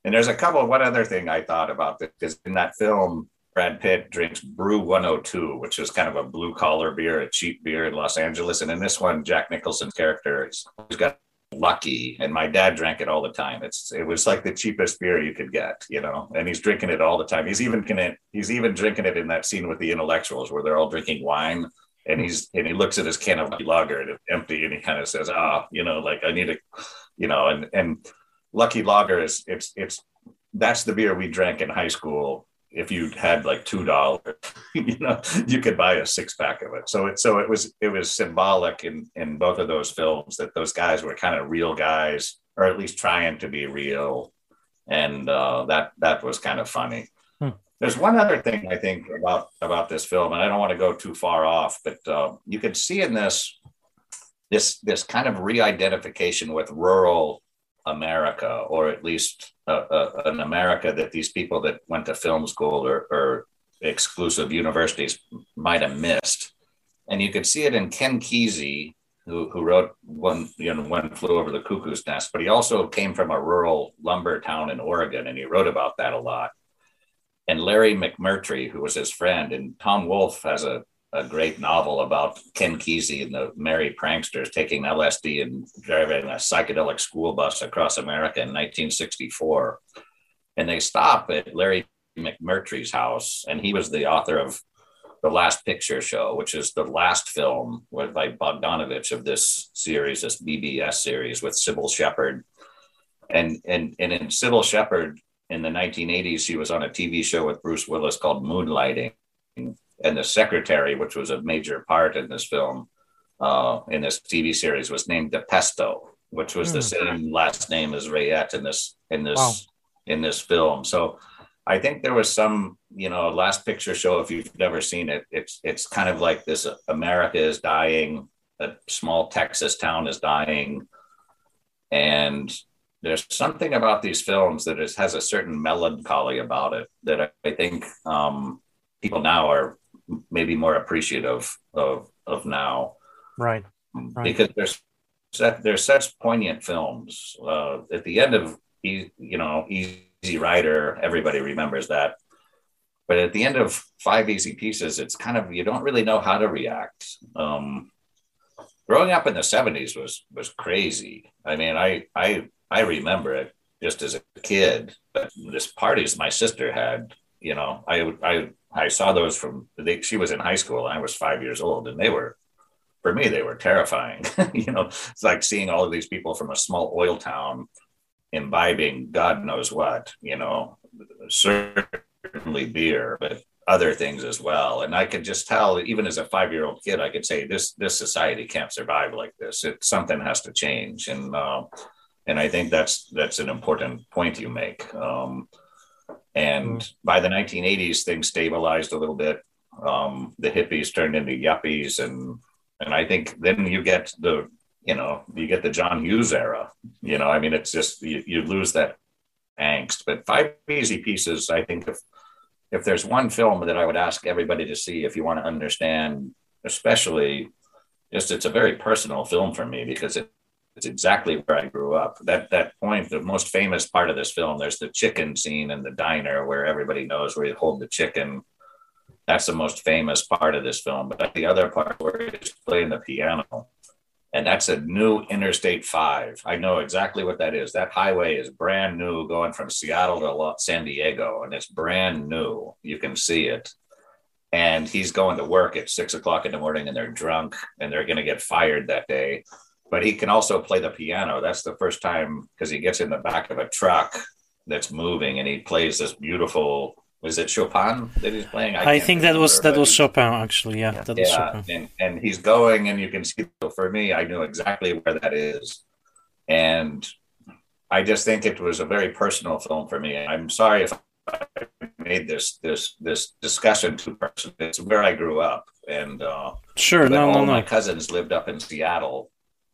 And there's a couple, one other thing I thought about is in that film, Brad Pitt drinks Brew 102, which is kind of a blue collar beer, a cheap beer in Los Angeles. And in this one, Jack Nicholson's character has got lucky and my dad drank it all the time it's it was like the cheapest beer you could get you know and he's drinking it all the time he's even can he's even drinking it in that scene with the intellectuals where they're all drinking wine and he's and he looks at his can of lager and it's empty and he kind of says ah you know like i need a you know and and lucky lager is it's it's that's the beer we drank in high school if you had like two dollars, (laughs) you know, you could buy a six pack of it. So it so it was it was symbolic in in both of those films that those guys were kind of real guys, or at least trying to be real, and uh, that that was kind of funny. There's one other thing I think about about this film, and I don't want to go too far off, but uh, you can see in this this this kind of re-identification with rural America, or at least uh, uh, an America that these people that went to film school or, or exclusive universities might have missed. And you could see it in Ken Kesey, who, who wrote one, you know, one flew over the cuckoo's nest, but he also came from a rural lumber town in Oregon, and he wrote about that a lot. And Larry McMurtry, who was his friend, and Tom Wolfe has a a great novel about Ken Kesey and the merry pranksters taking LSD and driving a psychedelic school bus across America in 1964. And they stop at Larry McMurtry's house, and he was the author of The Last Picture Show, which is the last film by Bogdanovich of this series, this BBS series with Cybill Shepherd. And, and, and in Cybill Shepherd in the 1980s, she was on a TV show with Bruce Willis called Moonlighting and the secretary, which was a major part in this film, uh, in this TV series, was named DePesto, which was mm. the hmm. same last name as Rayette in this in this wow. in this film. So I think there was some, you know, last picture show. If you've never seen it, it's it's kind of like this: America is dying, a small Texas town is dying, and there's something about these films that is, has a certain melancholy about it that I, I think um, people now are maybe more appreciative of of now. Right. right. Because there's there's such poignant films. Uh, at the end of you know Easy Rider, everybody remembers that. But at the end of Five Easy Pieces, it's kind of you don't really know how to react. Um, growing up in the '70s was was crazy. I mean, I I I remember it just as a kid. But this parties my sister had, you know, I I I saw those from they, she was in high school and I was five years old, and they were for me they were terrifying. (laughs) you know, it's like seeing all of these people from a small oil town imbibing God knows what. You know, certainly beer, but other things as well. And I could just tell, even as a five year old kid, I could say this this society can't survive like this. It something has to change, and uh, and I think that's that's an important point you make. Um, and mm. by the 1980s, things stabilized a little bit. Um, the hippies turned into yuppies, and and I think then you get the you know you get the John Hughes era. You know, I mean, it's just you, you lose that angst. But Five Easy Pieces, I think if if there's one film that I would ask everybody to see if you want to understand, especially just it's a very personal film for me because it it's exactly where I grew up. That that point, the most famous part of this film, there's the chicken scene in the diner where everybody knows where you hold the chicken. That's the most famous part of this film. But the other part where he's playing the piano, and that's a new Interstate Five. I know exactly what that is. That highway is brand new, going from Seattle to San Diego, and it's brand new. You can see it. And he's going to work at six o'clock in the morning, and they're drunk, and they're going to get fired that day but he can also play the piano. That's the first time because he gets in the back of a truck that's moving and he plays this beautiful. Was it Chopin that he's playing? I, I think that was that was Chopin actually. Yeah, yeah. that was Chopin. And, and he's going, and you can see. For me, I knew exactly where that is, and I just think it was a very personal film for me. I'm sorry if I made this this this discussion too personal. It's where I grew up, and uh, sure, no, all no, no. My cousins lived up in Seattle,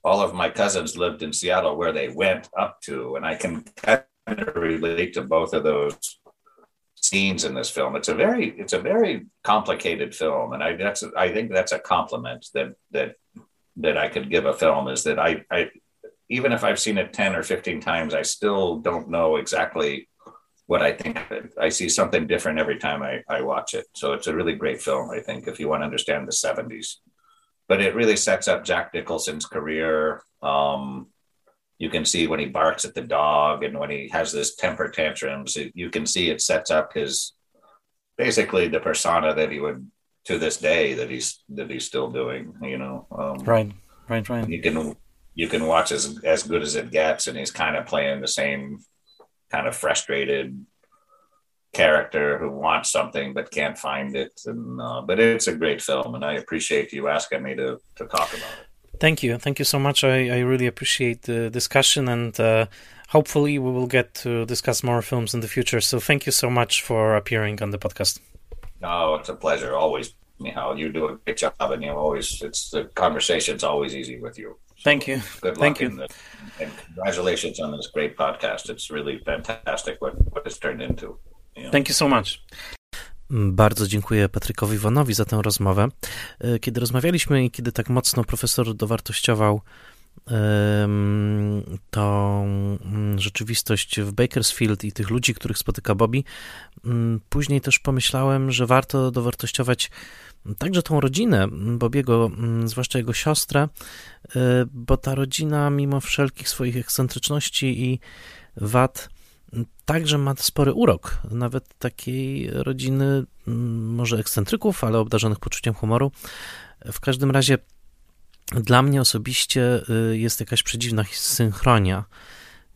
all of my cousins lived in Seattle where they went up to, and I can kind of relate to both of those scenes in this film. It's a very it's a very complicated film, and I that's I think that's a compliment that that that I could give a film is that I I even if I've seen it 10 or 15 times, I still don't know exactly what I think of it. I see something different every time I, I watch it. So it's a really great film, I think, if you want to understand the 70s but it really sets up Jack Nicholson's career. Um, you can see when he barks at the dog and when he has this temper tantrums, it, you can see it sets up his basically the persona that he would to this day that he's that he's still doing. You know, um, right, right, right. You can you can watch as as good as it gets, and he's kind of playing the same kind of frustrated character who wants something but can't find it. And uh, but it's a great film, and I appreciate you asking me to to talk about it. Thank you, thank you so much. I, I really appreciate the discussion, and uh, hopefully we will get to discuss more films in the future. So thank you so much for appearing on the podcast. Oh, it's a pleasure. Always, Michal, you do a great job, and you always it's the conversation's always easy with you. So thank you. Good luck thank you. The, and congratulations on this great podcast. It's really fantastic what what it's turned into. Thank you so much. Bardzo dziękuję Patrykowi Iwanowi za tę rozmowę. E, kiedy rozmawialiśmy i kiedy tak mocno profesor dowartościował tą mm, rzeczywistość w Bakersfield i tych ludzi, których spotyka Bobby, mm, później też pomyślałem, że warto dowartościować także tą rodzinę Bobiego, mm, zwłaszcza jego siostrę, e, bo ta rodzina, mimo wszelkich swoich ekscentryczności i wad, także ma spory urok, nawet takiej rodziny, może ekscentryków, ale obdarzonych poczuciem humoru. W każdym razie dla mnie osobiście y, jest jakaś przedziwna synchronia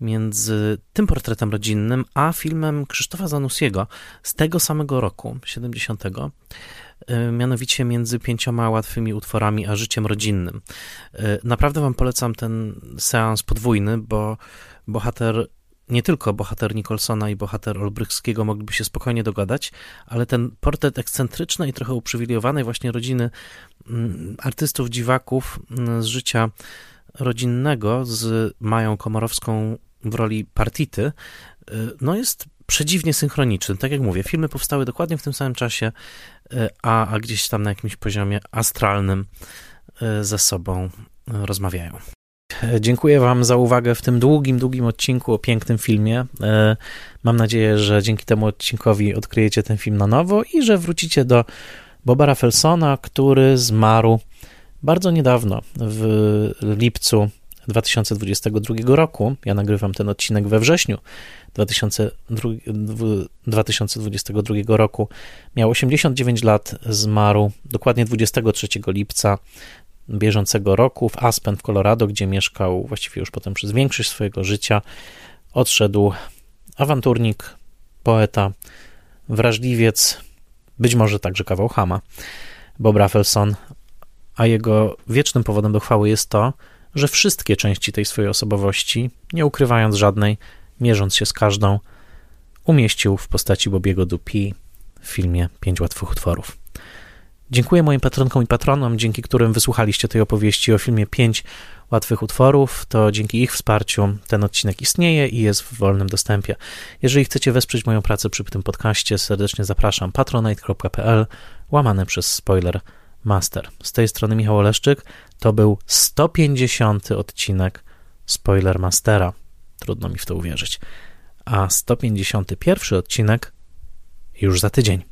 między tym portretem rodzinnym, a filmem Krzysztofa Zanussiego z tego samego roku, 70. Y, mianowicie między pięcioma łatwymi utworami a życiem rodzinnym. Y, naprawdę Wam polecam ten seans podwójny, bo bohater nie tylko bohater Nicholsona i bohater Olbrychskiego mogliby się spokojnie dogadać, ale ten portret ekscentryczny i trochę uprzywilejowanej właśnie rodziny mm, artystów dziwaków mm, z życia rodzinnego z Mają Komorowską w roli partity, y, no jest przedziwnie synchroniczny. Tak jak mówię, filmy powstały dokładnie w tym samym czasie, y, a, a gdzieś tam na jakimś poziomie astralnym y, ze sobą rozmawiają. Dziękuję Wam za uwagę w tym długim, długim odcinku o pięknym filmie. E, mam nadzieję, że dzięki temu odcinkowi odkryjecie ten film na nowo i że wrócicie do Boba Raffelsona, który zmarł bardzo niedawno, w lipcu 2022 roku. Ja nagrywam ten odcinek we wrześniu 2022 roku. Miał 89 lat, zmarł dokładnie 23 lipca bieżącego roku w Aspen w Colorado, gdzie mieszkał właściwie już potem przez większość swojego życia. Odszedł awanturnik, poeta, wrażliwiec, być może także kawał Hama, Bob Rafelson, a jego wiecznym powodem do chwały jest to, że wszystkie części tej swojej osobowości, nie ukrywając żadnej, mierząc się z każdą, umieścił w postaci Bobiego Dupi w filmie Pięć łatwych utworów. Dziękuję moim patronkom i patronom, dzięki którym wysłuchaliście tej opowieści o filmie 5 łatwych utworów. To dzięki ich wsparciu ten odcinek istnieje i jest w wolnym dostępie. Jeżeli chcecie wesprzeć moją pracę przy tym podcaście, serdecznie zapraszam patronite.pl łamane przez spoiler master. Z tej strony Michał Oleszczyk. To był 150 odcinek Spoiler Mastera. Trudno mi w to uwierzyć. A 151 odcinek już za tydzień.